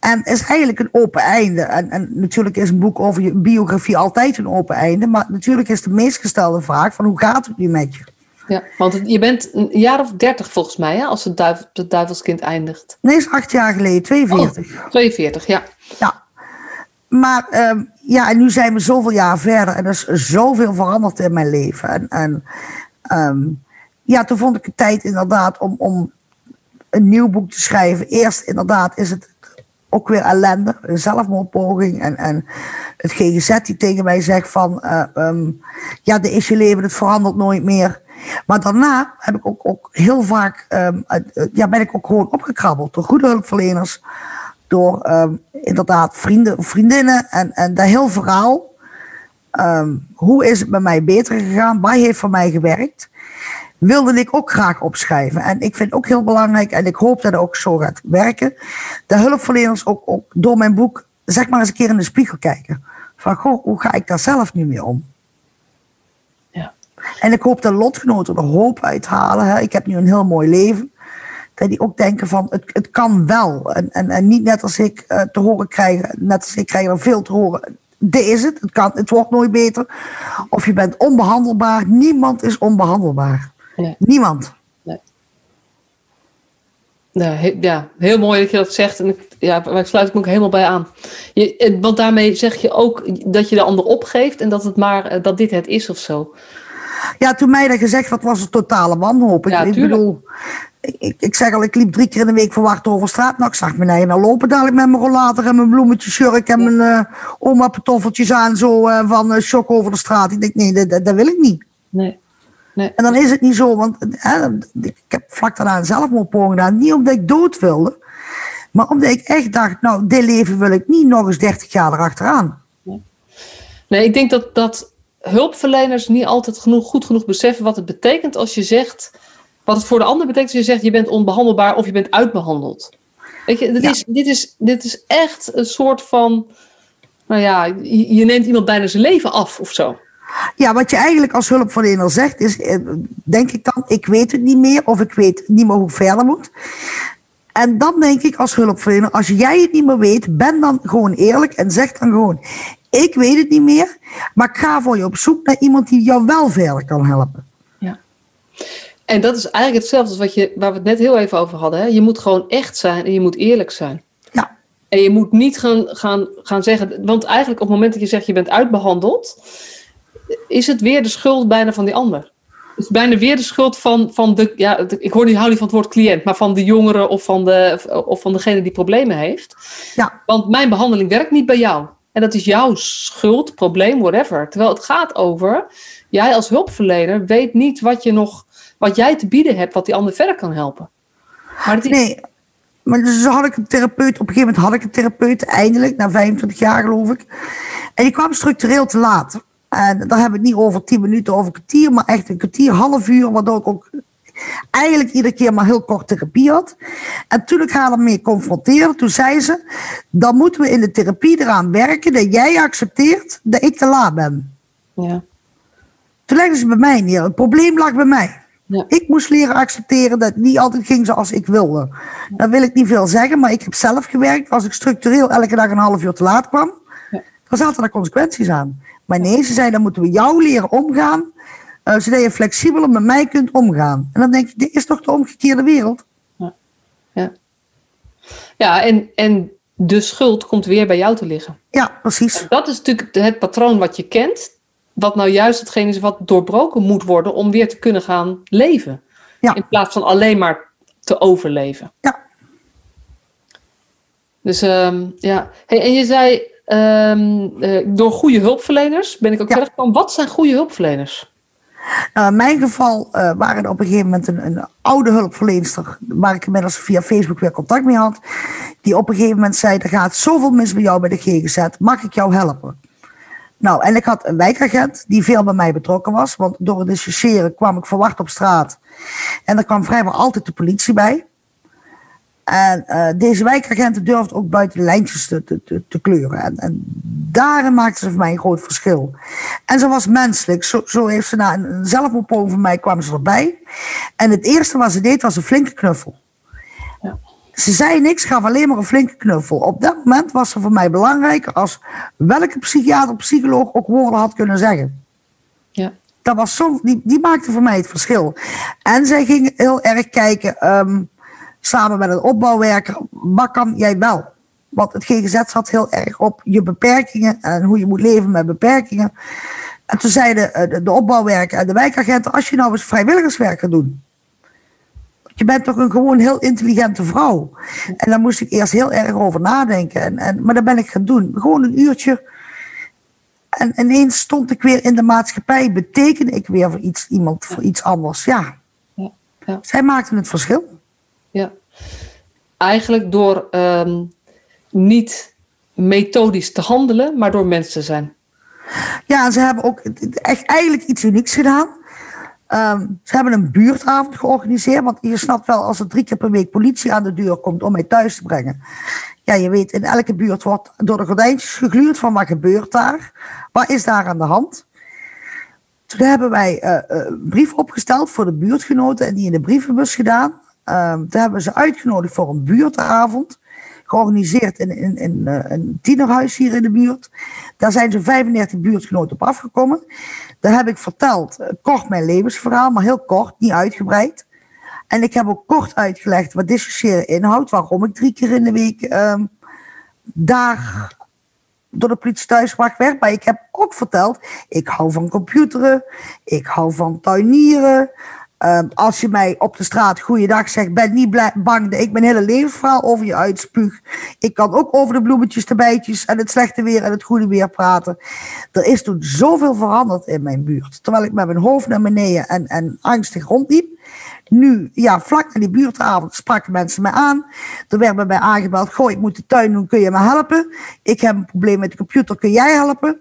En is eigenlijk een open einde. En, en, natuurlijk is een boek over je biografie altijd een open einde. Maar natuurlijk is de meest gestelde vraag van hoe gaat het nu met je? Ja, want je bent een jaar of dertig volgens mij, hè, als het, duivel, het duivelskind eindigt. Nee, is acht jaar geleden, 42. Oh, 42, ja. Ja. Maar um, ja, en nu zijn we zoveel jaar verder en er is zoveel veranderd in mijn leven. En, en um, ja, toen vond ik het tijd inderdaad om, om een nieuw boek te schrijven. Eerst inderdaad is het ook weer ellende, een zelfmoordpoging. En, en het GGZ die tegen mij zegt van, uh, ja, dit is je leven, het verandert nooit meer. Maar daarna heb ik ook, ook heel vaak, um, ja, ben ik ook gewoon opgekrabbeld door goede hulpverleners. Door um, inderdaad vrienden, vriendinnen en, en dat heel verhaal. hoe is het bij mij beter gegaan? Wat heeft voor mij gewerkt? Wilde ik ook graag opschrijven. En ik vind ook heel belangrijk, en ik hoop dat het ook zo gaat werken, de hulpverleners ook, ook door mijn boek, zeg maar eens een keer in de spiegel kijken. Van, goh, hoe ga ik daar zelf nu mee om? Ja. En ik hoop dat lotgenoten er hoop uithalen. Hè. Ik heb nu een heel mooi leven. Dat die ook denken van, het, het kan wel. En, en, en niet net als ik uh, te horen krijgen, net als ik krijg er veel te horen. Dit is het, het, kan, het wordt nooit beter. Of je bent onbehandelbaar. Niemand is onbehandelbaar. Niemand. Nee. Nou, ja, heel mooi dat je dat zegt. En ik, ja, waar sluit ik me ook helemaal bij aan. Je, want daarmee zeg je ook dat je de ander opgeeft en dat, het maar, eh, dat dit het is of zo. Ja, toen mij dat gezegd werd, was het totale wanhoop. Ja, ik, ik bedoel, ik, ik, zeg al, ik liep drie keer in de week verwacht over straat. Nou, ik zag mijn eigen lopen dadelijk met mijn rollator en mijn bloemetjes jurk en mijn uh, oma pantoffeltjes aan. Zo uh, van uh, shock over de straat. Ik denk, nee, dat, dat wil ik niet. Nee. Nee. En dan is het niet zo, want hè, ik heb vlak daarna een zelfmoordpoging gedaan. Niet omdat ik dood wilde, maar omdat ik echt dacht, nou, dit leven wil ik niet nog eens 30 jaar erachteraan. Nee, nee ik denk dat, dat hulpverleners niet altijd genoeg, goed genoeg beseffen wat het betekent als je zegt, wat het voor de ander betekent als je zegt, je bent onbehandelbaar of je bent uitbehandeld. Weet je, dit, is, dit, is, dit is echt een soort van, nou ja, je neemt iemand bijna zijn leven af of zo. Ja, wat je eigenlijk als hulpverlener zegt, is, eh, denk ik dan, ik weet het niet meer of ik weet niet meer hoe ik verder moet. En dan denk ik als hulpverlener, als jij het niet meer weet, ben dan gewoon eerlijk en zeg dan gewoon, ik weet het niet meer, maar ik ga voor je op zoek naar iemand die jou wel verder kan helpen. Ja. En dat is eigenlijk hetzelfde als wat je, waar we het net heel even over hadden. Hè? Je moet gewoon echt zijn en je moet eerlijk zijn. Ja. En je moet niet gaan, gaan, gaan zeggen, want eigenlijk op het moment dat je zegt je bent uitbehandeld, is het weer de schuld bijna van die ander. Het is bijna weer de schuld van, van de, ja, ik hoor niet, hou niet van het woord cliënt, maar van de jongere of van, de, of van degene die problemen heeft. Ja. Want mijn behandeling werkt niet bij jou. En dat is jouw schuld, probleem, whatever. Terwijl het gaat over, jij als hulpverlener weet niet wat, je nog, wat jij te bieden hebt, wat die ander verder kan helpen. Maar is... Nee, maar dus had ik een therapeut, op een gegeven moment had ik een therapeut, eindelijk, na 25 jaar geloof ik. En die kwam structureel te laat. En daar hebben we het niet over tien minuten, over een kwartier, maar echt een kwartier, half uur, waardoor ik ook eigenlijk iedere keer maar heel kort therapie had. En toen ik haar ermee confronteerde, toen zei ze, dan moeten we in de therapie eraan werken dat jij accepteert dat ik te laat ben. Ja. Toen legde ze bij mij neer. Het probleem lag bij mij. Ja. Ik moest leren accepteren dat het niet altijd ging zoals ik wilde. Dan wil ik niet veel zeggen, maar ik heb zelf gewerkt. Als ik structureel elke dag een half uur te laat kwam, ja. dan zaten er consequenties aan. Maar nee, ze zei, dan moeten we jou leren omgaan, uh, zodat je flexibeler met mij kunt omgaan. En dan denk ik, dit is toch de omgekeerde wereld? Ja, ja. ja en, en de schuld komt weer bij jou te liggen. Ja, precies. dat is natuurlijk het patroon wat je kent, wat nou juist hetgeen is wat doorbroken moet worden om weer te kunnen gaan leven. Ja. In plaats van alleen maar te overleven. Ja. Dus um, ja, hey, en je zei Um, uh, door goede hulpverleners ben ik ook verder gekomen. Wat zijn goede hulpverleners? Nou, in mijn geval uh, waren er op een gegeven moment een, een oude hulpverlenster, waar ik inmiddels via Facebook weer contact mee had, die op een gegeven moment zei: Er gaat zoveel mis bij jou bij de GGZ, mag ik jou helpen? Nou, en ik had een wijkagent die veel bij mij betrokken was, want door het discussiëren kwam ik verwacht op straat. En er kwam vrijwel altijd de politie bij. En uh, deze wijkagenten durfden ook buiten de lijntjes te, te, te kleuren. En, en, daarin maakte ze voor mij een groot verschil. En ze was menselijk. Zo, zo heeft ze na een zelfmoordpoging van mij kwam ze erbij. En het eerste wat ze deed was een flinke knuffel. Ja. Ze zei niks, gaf alleen maar een flinke knuffel. Op dat moment was ze voor mij belangrijker als welke psychiater, psycholoog ook woorden had kunnen zeggen. Ja. Dat was zo, die, die maakte voor mij het verschil. En zij ging heel erg kijken. Um, samen met een opbouwwerker, wat kan jij wel? Want het GGZ zat heel erg op je beperkingen en hoe je moet leven met beperkingen. En toen zeiden de, de opbouwwerker en de wijkagenten, als je nou eens vrijwilligerswerk gaat doen, je bent toch een gewoon heel intelligente vrouw. En daar moest ik eerst heel erg over nadenken. En, en, maar dat ben ik gaan doen. Gewoon een uurtje. En ineens stond ik weer in de maatschappij. Betekende ik weer voor iets, iemand, voor iets anders. Ja. ja. ja. Zij maakten het verschil. Eigenlijk door ehm, niet methodisch te handelen, maar door mensen te zijn. Ja, ze hebben ook echt eigenlijk iets unieks gedaan. Ehm, ze hebben een buurtavond georganiseerd. Want je snapt wel, als er drie keer per week politie aan de deur komt om mij thuis te brengen. Ja, je weet, in elke buurt wordt door de gordijntjes gegluurd van wat gebeurt daar? Wat is daar aan de hand? Toen hebben wij uh, een brief opgesteld voor de buurtgenoten en die in de brievenbus gedaan. Uh, toen hebben ze uitgenodigd voor een buurtavond georganiseerd in, in, uh, een tienerhuis hier in de buurt. Daar zijn zo'n 35 buurtgenoten op afgekomen. Daar heb ik verteld, uh, kort mijn levensverhaal, maar heel kort, niet uitgebreid. En ik heb ook kort uitgelegd wat dissociëren inhoudt, waarom ik drie keer in de week uh, daar door de politie thuiswacht werd. Maar ik heb ook verteld, ik hou van computeren, ik hou van tuinieren, Ehm, als je mij op de straat goeiedag zegt, ben niet bang dat ik mijn hele levensverhaal over je uitspuug. Ik kan ook over de bloemetjes, de bijtjes en het slechte weer en het goede weer praten. Er is toen zoveel veranderd in mijn buurt. Terwijl ik met mijn hoofd naar beneden en, en angstig rondliep. Nu, ja, vlak na die buurtavond spraken mensen mij aan. Er werd bij mij aangebeld, goh, ik moet de tuin doen, kun je me helpen? Ik heb een probleem met de computer, kun jij helpen?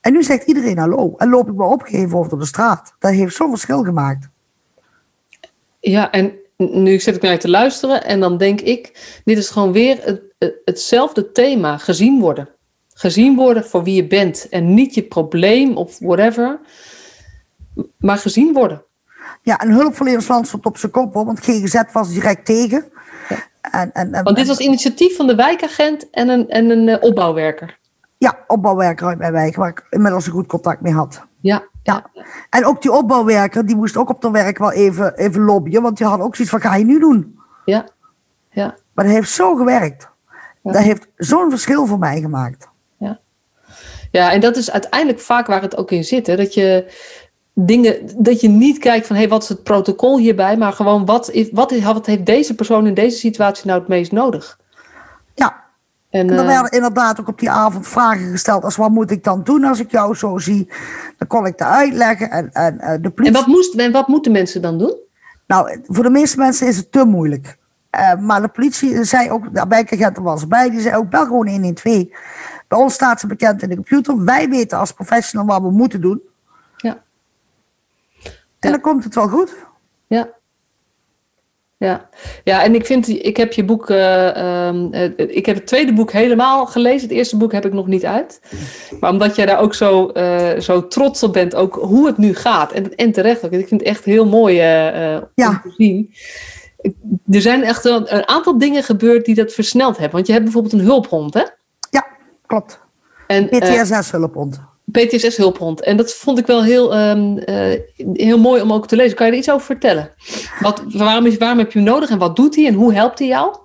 En nu zegt iedereen hallo. En loop ik me opgegeven over de straat. Dat heeft zo'n verschil gemaakt. Ja, en nu zit ik naar je te luisteren en dan denk ik, dit is gewoon weer het, hetzelfde thema, gezien worden. Gezien worden voor wie je bent en niet je probleem of whatever, maar gezien worden. Ja, een hulpverlenersland stond op zijn kop, want GGZ was direct tegen. En, en, en, want dit was initiatief van de wijkagent en een, en een eh, opbouwwerker. Ja, opbouwwerker uit mijn wijk, waar ik inmiddels een goed contact mee had. Ja, ja. En ook die opbouwwerker, die moest ook op de werk wel even, even lobbyen, want die had ook zoiets van, ga je nu doen? Ja, ja. Maar dat heeft zo gewerkt. Dat heeft zo'n verschil voor mij gemaakt. Ja. ja, en dat is uiteindelijk vaak waar het ook in zit. Hè? Dat je dingen, dat je niet kijkt van hé, hey, wat is het protocol hierbij, maar gewoon wat, is, wat, wat heeft deze persoon in deze situatie nou het meest nodig? Ja, en, en er werden inderdaad ook op die avond vragen gesteld als wat moet ik dan doen als ik jou zo zie. Dan kon ik dat uitleggen. En, en, eh, de politie... en, wat, moest, en wat moeten mensen dan doen? Nou, voor de meeste mensen is het te moeilijk. Uh, maar de politie zei ook, de wijkagent was bij, die zei ook bel gewoon 112. Bij ons staat ze bekend in de computer. Wij weten als professional wat we moeten doen. Ja. En dan komt het wel goed. Ja. Ja. ja, en ik vind, ik heb je boek, uh, uh, ik heb het tweede boek helemaal gelezen. Het eerste boek heb ik nog niet uit. Maar omdat jij daar ook zo, uh, zo trots op bent, ook hoe het nu gaat. En, en terecht ook. Ik vind het echt heel mooi ja. om te zien. Er zijn echt een, een, aantal dingen gebeurd die dat versneld hebben. Want je hebt bijvoorbeeld een hulphond, hè? Ja, klopt. En, PTSS-hulphond. PTSS-hulphond. En dat vond ik wel heel, um, uh, heel mooi om ook te lezen. Kan je er iets over vertellen? Wat, waarom, is, waarom heb je hem nodig en wat doet hij en hoe helpt hij jou?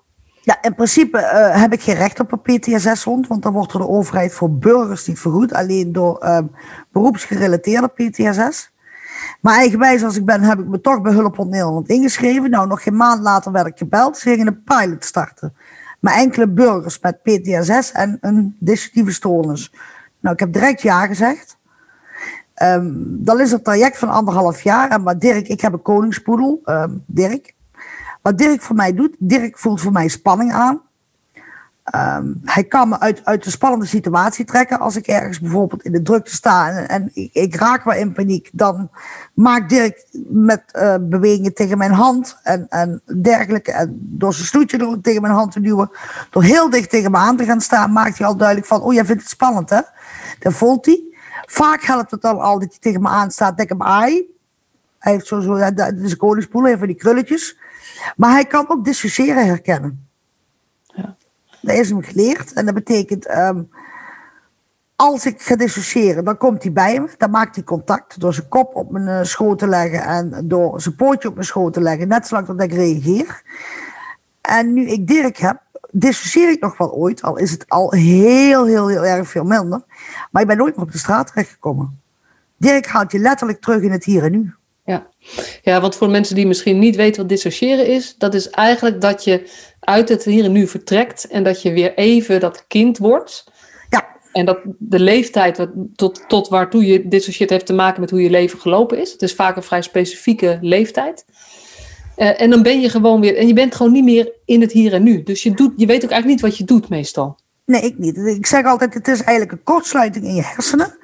Ja, in principe uh, heb ik geen recht op een PTSS-hond, want dan wordt door de overheid voor burgers niet vergoed, alleen door uh, beroepsgerelateerde PTSS. Maar eigenwijs als ik ben, heb ik me toch bij Hulphond Nederland ingeschreven. Nou, nog geen maand later werd ik gebeld. Ze gingen een pilot starten. Maar enkele burgers met PTSS en een dissociatieve stoornis. Nou, ik heb direct ja gezegd. Um, dan is het traject van anderhalf jaar. En maar Dirk, ik heb een koningspoedel, um, Dirk. Wat Dirk voor mij doet, Dirk voelt voor mij spanning aan. Um, hij kan me uit, uit een spannende situatie trekken. Als ik ergens bijvoorbeeld in de drukte sta en, en ik, ik, raak wel in paniek, dan maakt Dirk met uh, bewegingen tegen mijn hand en, en dergelijke, en door zijn snoetje tegen mijn hand te duwen, door heel dicht tegen me aan te gaan staan, maakt hij al duidelijk van, oh jij vindt het spannend hè? Dan voelt hij. Vaak helpt het dan al dat hij tegen me aanstaat, denk ik hem ai. Hij heeft zo, zo dat is een koningspoel, even die krulletjes. Maar hij kan ook dissociëren herkennen. Ja. Dat is hem geleerd. En dat betekent, um, als ik ga dissociëren, dan komt hij bij me. Dan maakt hij contact door zijn kop op mijn uh, schoot te leggen en door zijn pootje op mijn schoot te leggen. Net zolang dat ik reageer. En nu ik Dirk heb, dissocieer ik nog wel ooit, al is het al heel, heel, heel erg veel minder. Maar ik ben nooit meer op de straat terechtgekomen. Dirk haalt je letterlijk terug in het hier en nu. Ja. ja, want voor mensen die misschien niet weten wat dissociëren is, dat is eigenlijk dat je uit het hier en nu vertrekt en dat je weer even dat kind wordt. Ja. En dat de leeftijd tot, tot waartoe je dissocieert heeft te maken met hoe je leven gelopen is. Het is vaak een vrij specifieke leeftijd. Uh, en dan ben je gewoon weer, en je bent gewoon niet meer in het hier en nu. Dus je, doet, je weet ook eigenlijk niet wat je doet meestal. Nee, ik niet. Ik zeg altijd, het is eigenlijk een kortsluiting in je hersenen.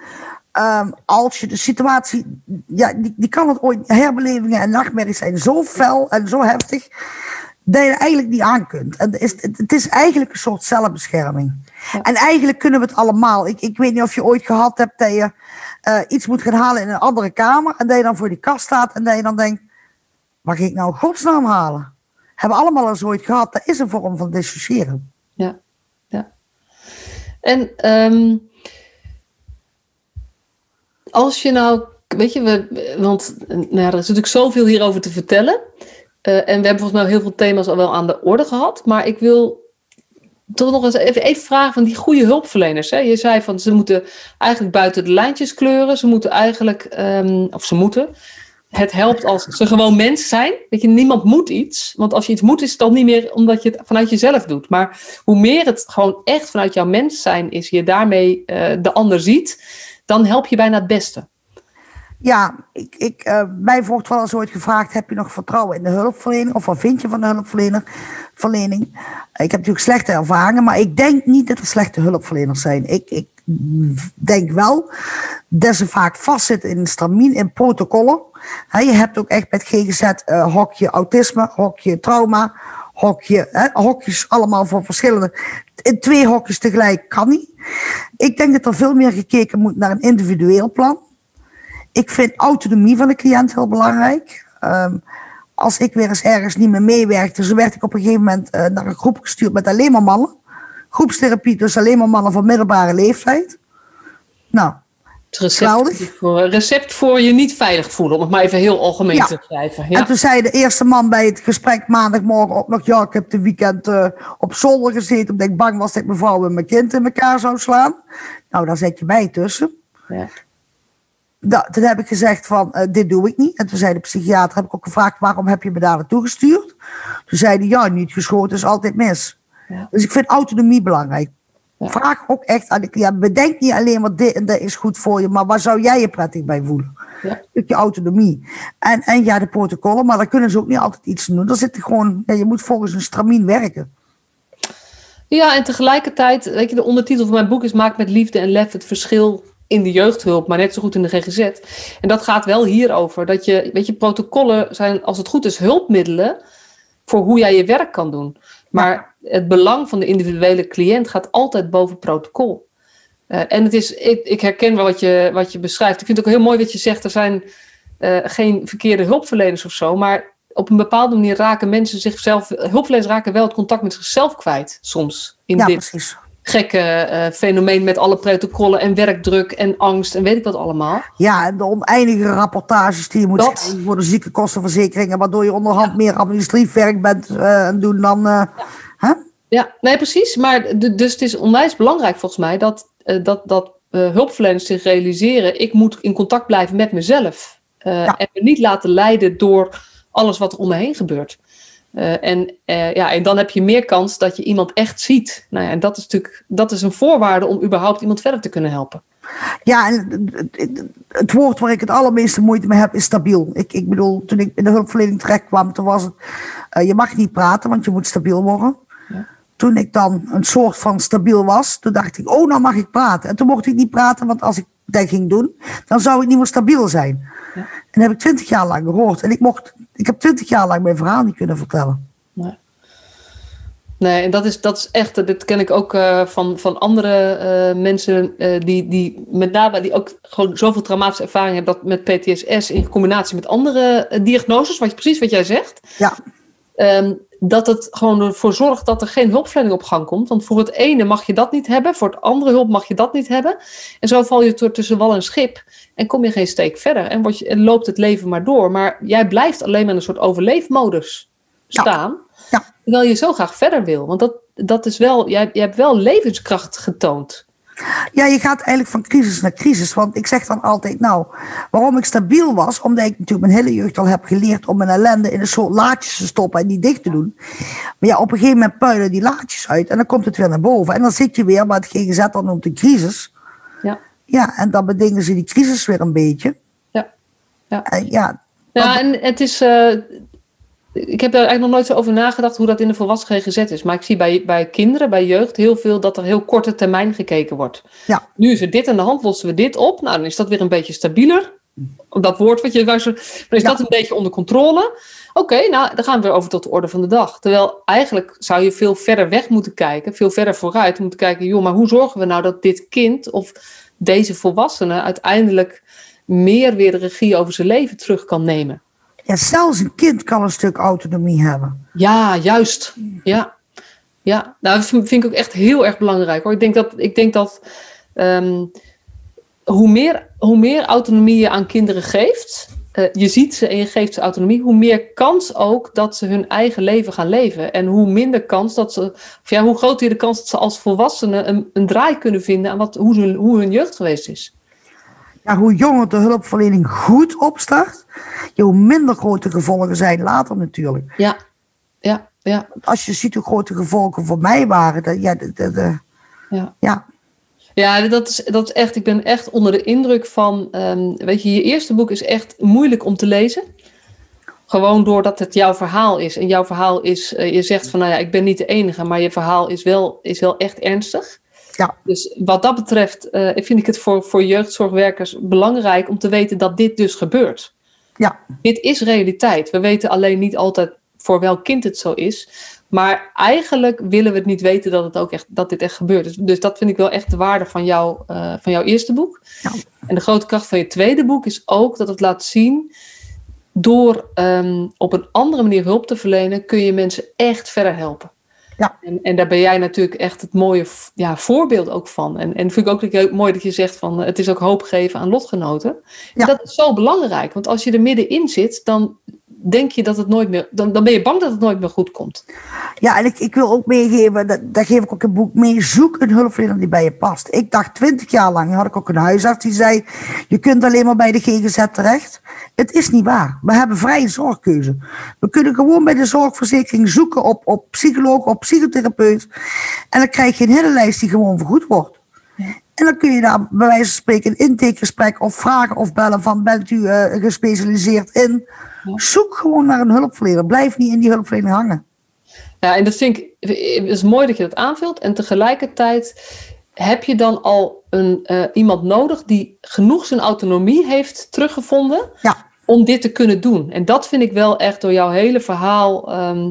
Um, als je de situatie, ja, die, die kan het ooit, herbelevingen en nachtmerries zijn zo fel en zo heftig, dat je er eigenlijk niet aan kunt. En het, is, het is eigenlijk een soort zelfbescherming. Ja. En eigenlijk kunnen we het allemaal. Ik, ik weet niet of je ooit gehad hebt dat je uh, iets moet gaan halen in een andere kamer en dat je dan voor die kast staat en dat je dan denkt, ga ik nou godsnaam halen? Hebben allemaal eens ooit gehad. Dat is een vorm van dissociëren. Ja, ja. En um, als je nou, weet je, we, want nou er is natuurlijk zoveel hierover te vertellen. Uh, en we hebben volgens mij heel veel thema's al wel aan de orde gehad. Maar ik wil toch nog eens even, even vragen van die goede hulpverleners. Hè? Je zei van ze moeten eigenlijk buiten de lijntjes kleuren. Ze moeten eigenlijk, um, of ze moeten. Het helpt als ze gewoon mens zijn. Weet je, niemand moet iets. Want als je iets moet, is het dan niet meer omdat je het vanuit jezelf doet. Maar hoe meer het gewoon echt vanuit jouw mens zijn is, je daarmee uh, de ander ziet, dan help je bijna het beste. Ja, ik, ik, uh, mij wordt wel eens ooit gevraagd: heb je nog vertrouwen in de hulpverlening? Of wat vind je van de hulpverlening? Ik heb natuurlijk slechte ervaringen, maar ik denk niet dat er slechte hulpverleners zijn. Ik, ik denk wel dat ze vaak vastzitten in stramien, in protocollen. Je hebt ook echt met GGZ uh, hokje autisme, hokje trauma, hokje, hokjes allemaal voor verschillende. In twee hokjes tegelijk kan niet. Ik denk dat er veel meer gekeken moet naar een individueel plan. Ik vind autonomie van de cliënt heel belangrijk. Um, als ik weer eens ergens niet meer meewerkte, zo werd ik op een gegeven moment uh, naar een groep gestuurd met alleen maar mannen. Groepstherapie, dus alleen maar mannen van middelbare leeftijd. Nou, recept voor, recept voor je niet veilig voelen, om het maar even heel algemeen ja. te schrijven. Ja. En toen zei de eerste man bij het gesprek maandagmorgen ook nog: Ja, ik heb de weekend uh, op zolder gezeten omdat ik bang was dat ik mevrouw en mijn kind in elkaar zou slaan. Nou, daar zet je mij tussen. Ja. Nou, toen heb ik gezegd van, uh, dit doe ik niet. En toen zei de psychiater, heb ik ook gevraagd, waarom heb je me daar naartoe gestuurd? Toen zei hij, ja, niet geschoten is altijd mis. Ja. Dus ik vind autonomie belangrijk. Ja. Vraag ook echt aan de cliënt, bedenk niet alleen wat dit en dat is goed voor je, maar waar zou jij je prettig bij voelen? Ja. Je autonomie. En, en ja, de protocollen, maar daar kunnen ze ook niet altijd iets doen. Dan zit gewoon, ja, je moet volgens een stramien werken. Ja, en tegelijkertijd, weet je, de ondertitel van mijn boek is Maak met liefde en lef het verschil in de jeugdhulp, maar net zo goed in de GGZ. En dat gaat wel hierover. Dat je, weet je, protocollen zijn, als het goed is, hulpmiddelen voor hoe jij je werk kan doen. Maar. Het belang van de individuele cliënt gaat altijd boven protocol. Uh, en het is, ik, ik, herken wel wat je, wat je beschrijft. Ik vind het ook heel mooi wat je zegt. Er zijn uh, geen verkeerde hulpverleners of zo. Maar op een bepaalde manier raken mensen zichzelf. Hulpverleners raken wel het contact met zichzelf kwijt soms. In ja, dit precies gekke uh, fenomeen met alle protocollen en werkdruk en angst en weet ik wat allemaal. Ja, en de oneindige rapportages die je moet Dat- schrijven voor de ziekenkostenverzekeringen, waardoor je onderhand meer administratief werk bent eh, aan doen dan. eh, hè? Ja, nee, precies. Maar dus het is onwijs belangrijk volgens mij dat, eh, dat, dat eh, hulpverleners zich realiseren: ik moet in contact blijven met mezelf. Eh, Ja. En me niet laten leiden door alles wat er om me heen gebeurt. En, ja, en dan heb je meer kans dat je iemand echt ziet. Nou ja, en dat is natuurlijk dat is een voorwaarde om überhaupt iemand verder te kunnen helpen. Ja, en het, woord waar ik het allermeeste moeite mee heb is stabiel. Ik, ik bedoel, toen ik in de hulpverlening terecht kwam, toen was het, je mag niet praten, want je moet stabiel worden. Toen ik dan een soort van stabiel was, toen dacht ik, oh, nou mag ik praten. En toen mocht ik niet praten, want als ik dat ging doen, dan zou ik niet meer stabiel zijn. Ja. En dat heb ik twintig jaar lang gehoord. En ik, mocht, ik heb twintig jaar lang mijn verhaal niet kunnen vertellen. Nee, en dat is, dat is echt, dit ken ik ook eh, van, van andere eh, mensen eh, die, die met name die ook gewoon zoveel traumatische ervaring hebben dat met PTSS in combinatie met andere eh, diagnoses, wat je, precies wat jij zegt, Ja, ehm, dat het gewoon ervoor zorgt dat er geen hulpverlening op gang komt. Want voor het ene mag je dat niet hebben, voor het andere hulp mag je dat niet hebben. En zo val je tussen wal en schip en kom je geen steek verder en, word je, en loopt het leven maar door. Maar jij blijft alleen maar in een soort overleefmodus Ja. staan. Ja. Terwijl je zo graag verder wil. Want dat, dat is wel, jij, jij hebt wel levenskracht getoond. Ja, je gaat eigenlijk van crisis naar crisis. Want ik zeg dan altijd, nou, waarom ik stabiel was, omdat ik natuurlijk mijn hele jeugd al heb geleerd om mijn ellende in een soort laadjes te stoppen en die dicht te doen. Maar ja, op een gegeven moment puilen die laadjes uit en dan komt het weer naar boven. En dan zit je weer, wat het GGZ dan noemt een crisis. Ja. Ja, en dan bedingen ze die crisis weer een beetje. Ja. Ja. En ja, Ja, en het is. eh, ik heb daar eigenlijk nog nooit zo over nagedacht hoe dat in de volwassen GGZ is. Maar ik zie bij, bij kinderen, bij jeugd, heel veel dat er heel korte termijn gekeken wordt. Ja. Nu is er dit aan de hand, lossen we dit op. Nou, dan is dat weer een beetje stabieler. Dat woord wat je Dan is Ja. dat een beetje onder controle. Oké, nou, dan gaan we weer over tot de orde van de dag. Terwijl eigenlijk zou je veel verder weg moeten kijken, veel verder vooruit moeten kijken. Joh, maar hoe zorgen we nou dat dit kind of deze volwassene uiteindelijk meer weer de regie over zijn leven terug kan nemen? Ja, zelfs een kind kan een stuk autonomie hebben. Ja, juist. Ja. Ja, nou, dat vind ik ook echt heel erg belangrijk hoor. Ik denk dat, ik denk dat ehm, hoe, meer, hoe meer autonomie je aan kinderen geeft, eh, je ziet ze en je geeft ze autonomie, hoe meer kans ook dat ze hun eigen leven gaan leven. En hoe minder kans dat ze, of ja, hoe groter de kans dat ze als volwassenen een, een draai kunnen vinden aan wat, hoe, ze, hoe hun jeugd geweest is. Ja, hoe jonger de hulpverlening goed opstart, hoe minder grote gevolgen zijn later natuurlijk. Ja, ja, ja, Als je ziet hoe grote gevolgen voor mij waren, dat, ja, de, de, de- ja. ja, Ja, dat is, dat is echt, ik ben echt onder de indruk van, ehm, weet je, je eerste boek is echt moeilijk om te lezen. Gewoon doordat het jouw verhaal is. En jouw verhaal is, eh, je zegt van, nou ja, ik ben niet de enige, maar je verhaal is wel, is wel echt ernstig. Ja. Dus wat dat betreft eh, vind ik het voor, voor jeugdzorgwerkers belangrijk om te weten dat dit dus gebeurt. ja, Dit is realiteit. We weten alleen niet altijd voor welk kind het zo is. Maar eigenlijk willen we het niet weten dat, het ook echt, dat dit echt gebeurt. Dus, dus dat vind ik wel echt de waarde van, jou, eh, van jouw eerste boek. Ja. En de grote kracht van je tweede boek is ook dat het laat zien. Door ehm, op een andere manier hulp te verlenen, kun je mensen echt verder helpen. Ja. En, en daar ben jij natuurlijk echt het mooie ja, voorbeeld ook van. En, en vind ik ook je- mooi dat je zegt van eh, het is ook hoop geven aan lotgenoten. Ja. Dat is zo belangrijk, want als je er middenin zit, dan denk je dat het nooit meer, dan, dan ben je bang dat het nooit meer goed komt. ja, en ik, ik wil ook meegeven, dat, dat geef ik ook het boek mee, zoek een hulpverlener die bij je past. Ik dacht twintig jaar lang, had ik ook een huisarts die zei, je kunt alleen maar bij de GGZ terecht. Het is niet waar. We hebben vrije zorgkeuze. We kunnen gewoon bij de zorgverzekering zoeken op, op psycholoog, op psychotherapeut. En dan krijg je een hele lijst die gewoon vergoed wordt. En dan kun je daar bij wijze van spreken een intakegesprek of vragen of bellen van bent u eh, gespecialiseerd in. Zoek gewoon naar een hulpverlener. Blijf niet in die hulpverlener hangen. Ja, en dat vind ik, het is mooi dat je dat aanvult. En tegelijkertijd heb je dan al een, eh, iemand nodig die genoeg zijn autonomie heeft teruggevonden Ja. om dit te kunnen doen. En dat vind ik wel echt door jouw hele verhaal, ehm,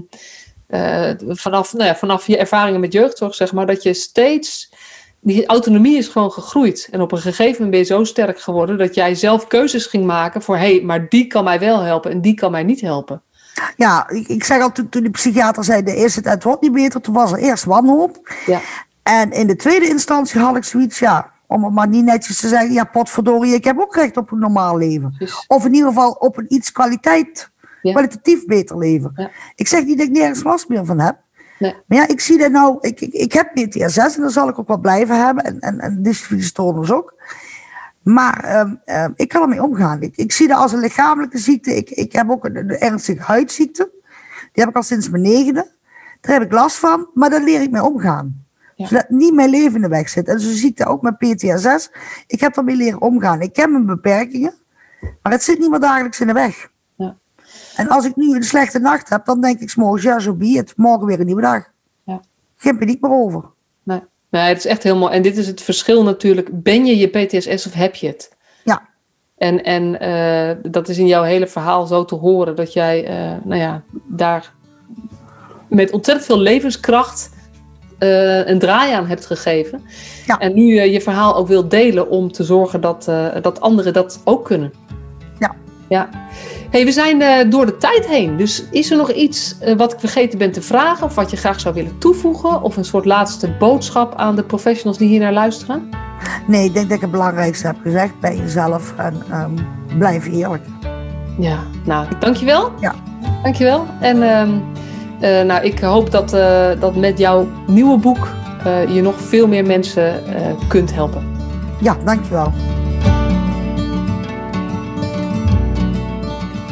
eh, vanaf, nou ja, vanaf je ervaringen met jeugdzorg, zeg maar, dat je steeds, die autonomie is gewoon gegroeid. En op een gegeven moment ben je zo sterk geworden dat jij zelf keuzes ging maken voor, hé, hey, maar die kan mij wel helpen en die kan mij niet helpen. Ja, ik, ik zeg al toen, toen de psychiater zei, de eerste het wordt niet beter, toen was er eerst wanhoop. Ja, En in de tweede instantie had ik zoiets, ja, om het maar niet netjes te zeggen, ja, potverdorie, ik heb ook recht op een normaal leven. Of in ieder geval op een iets kwaliteit, Ja. kwalitatief beter leven. Ja. Ik zeg niet dat ik nergens last meer van heb. Nee. Maar ja, ik zie dat nou, ik, ik, ik heb PTSS en dat zal ik ook wel blijven hebben. En, en, en dysfysiestoornis ook. Maar ehm, ehm, ik kan ermee omgaan. Ik, ik zie dat als een lichamelijke ziekte. Ik, ik heb ook een, een ernstige huidziekte. Die heb ik al sinds mijn negende. Daar heb ik last van, maar daar leer ik mee omgaan. Ja. Zodat niet mijn leven in de weg zit. En zo zie ik dat ook met PTSS. Ik heb ermee leren omgaan. Ik ken mijn beperkingen, maar het zit niet meer dagelijks in de weg. En als ik nu een slechte nacht heb, dan denk ik s'morgens, ja, zo be it. Morgen weer een nieuwe dag. Ja. Geen paniek meer over. Nee. nee, het is echt heel mooi. En dit is het verschil natuurlijk. Ben je je PTSS of heb je het? Ja. En, en eh, dat is in jouw hele verhaal zo te horen dat jij eh, nou ja, daar met ontzettend veel levenskracht eh, een draai aan hebt gegeven. Ja. En nu je verhaal ook wil delen om te zorgen dat, dat anderen dat ook kunnen. Ja. Hey, we zijn eh, door de tijd heen. Dus is er nog iets eh, wat ik vergeten ben te vragen of wat je graag zou willen toevoegen? Of een soort laatste boodschap aan de professionals die hier naar luisteren? Nee, ik denk dat ik het belangrijkste heb gezegd bij jezelf. En ehm, blijf eerlijk. Ja, nou, dankjewel. Ja. Dankjewel. En ehm, eh, nou, ik hoop dat, dat met jouw nieuwe boek uh, je nog veel meer mensen uh, kunt helpen. Ja, dankjewel.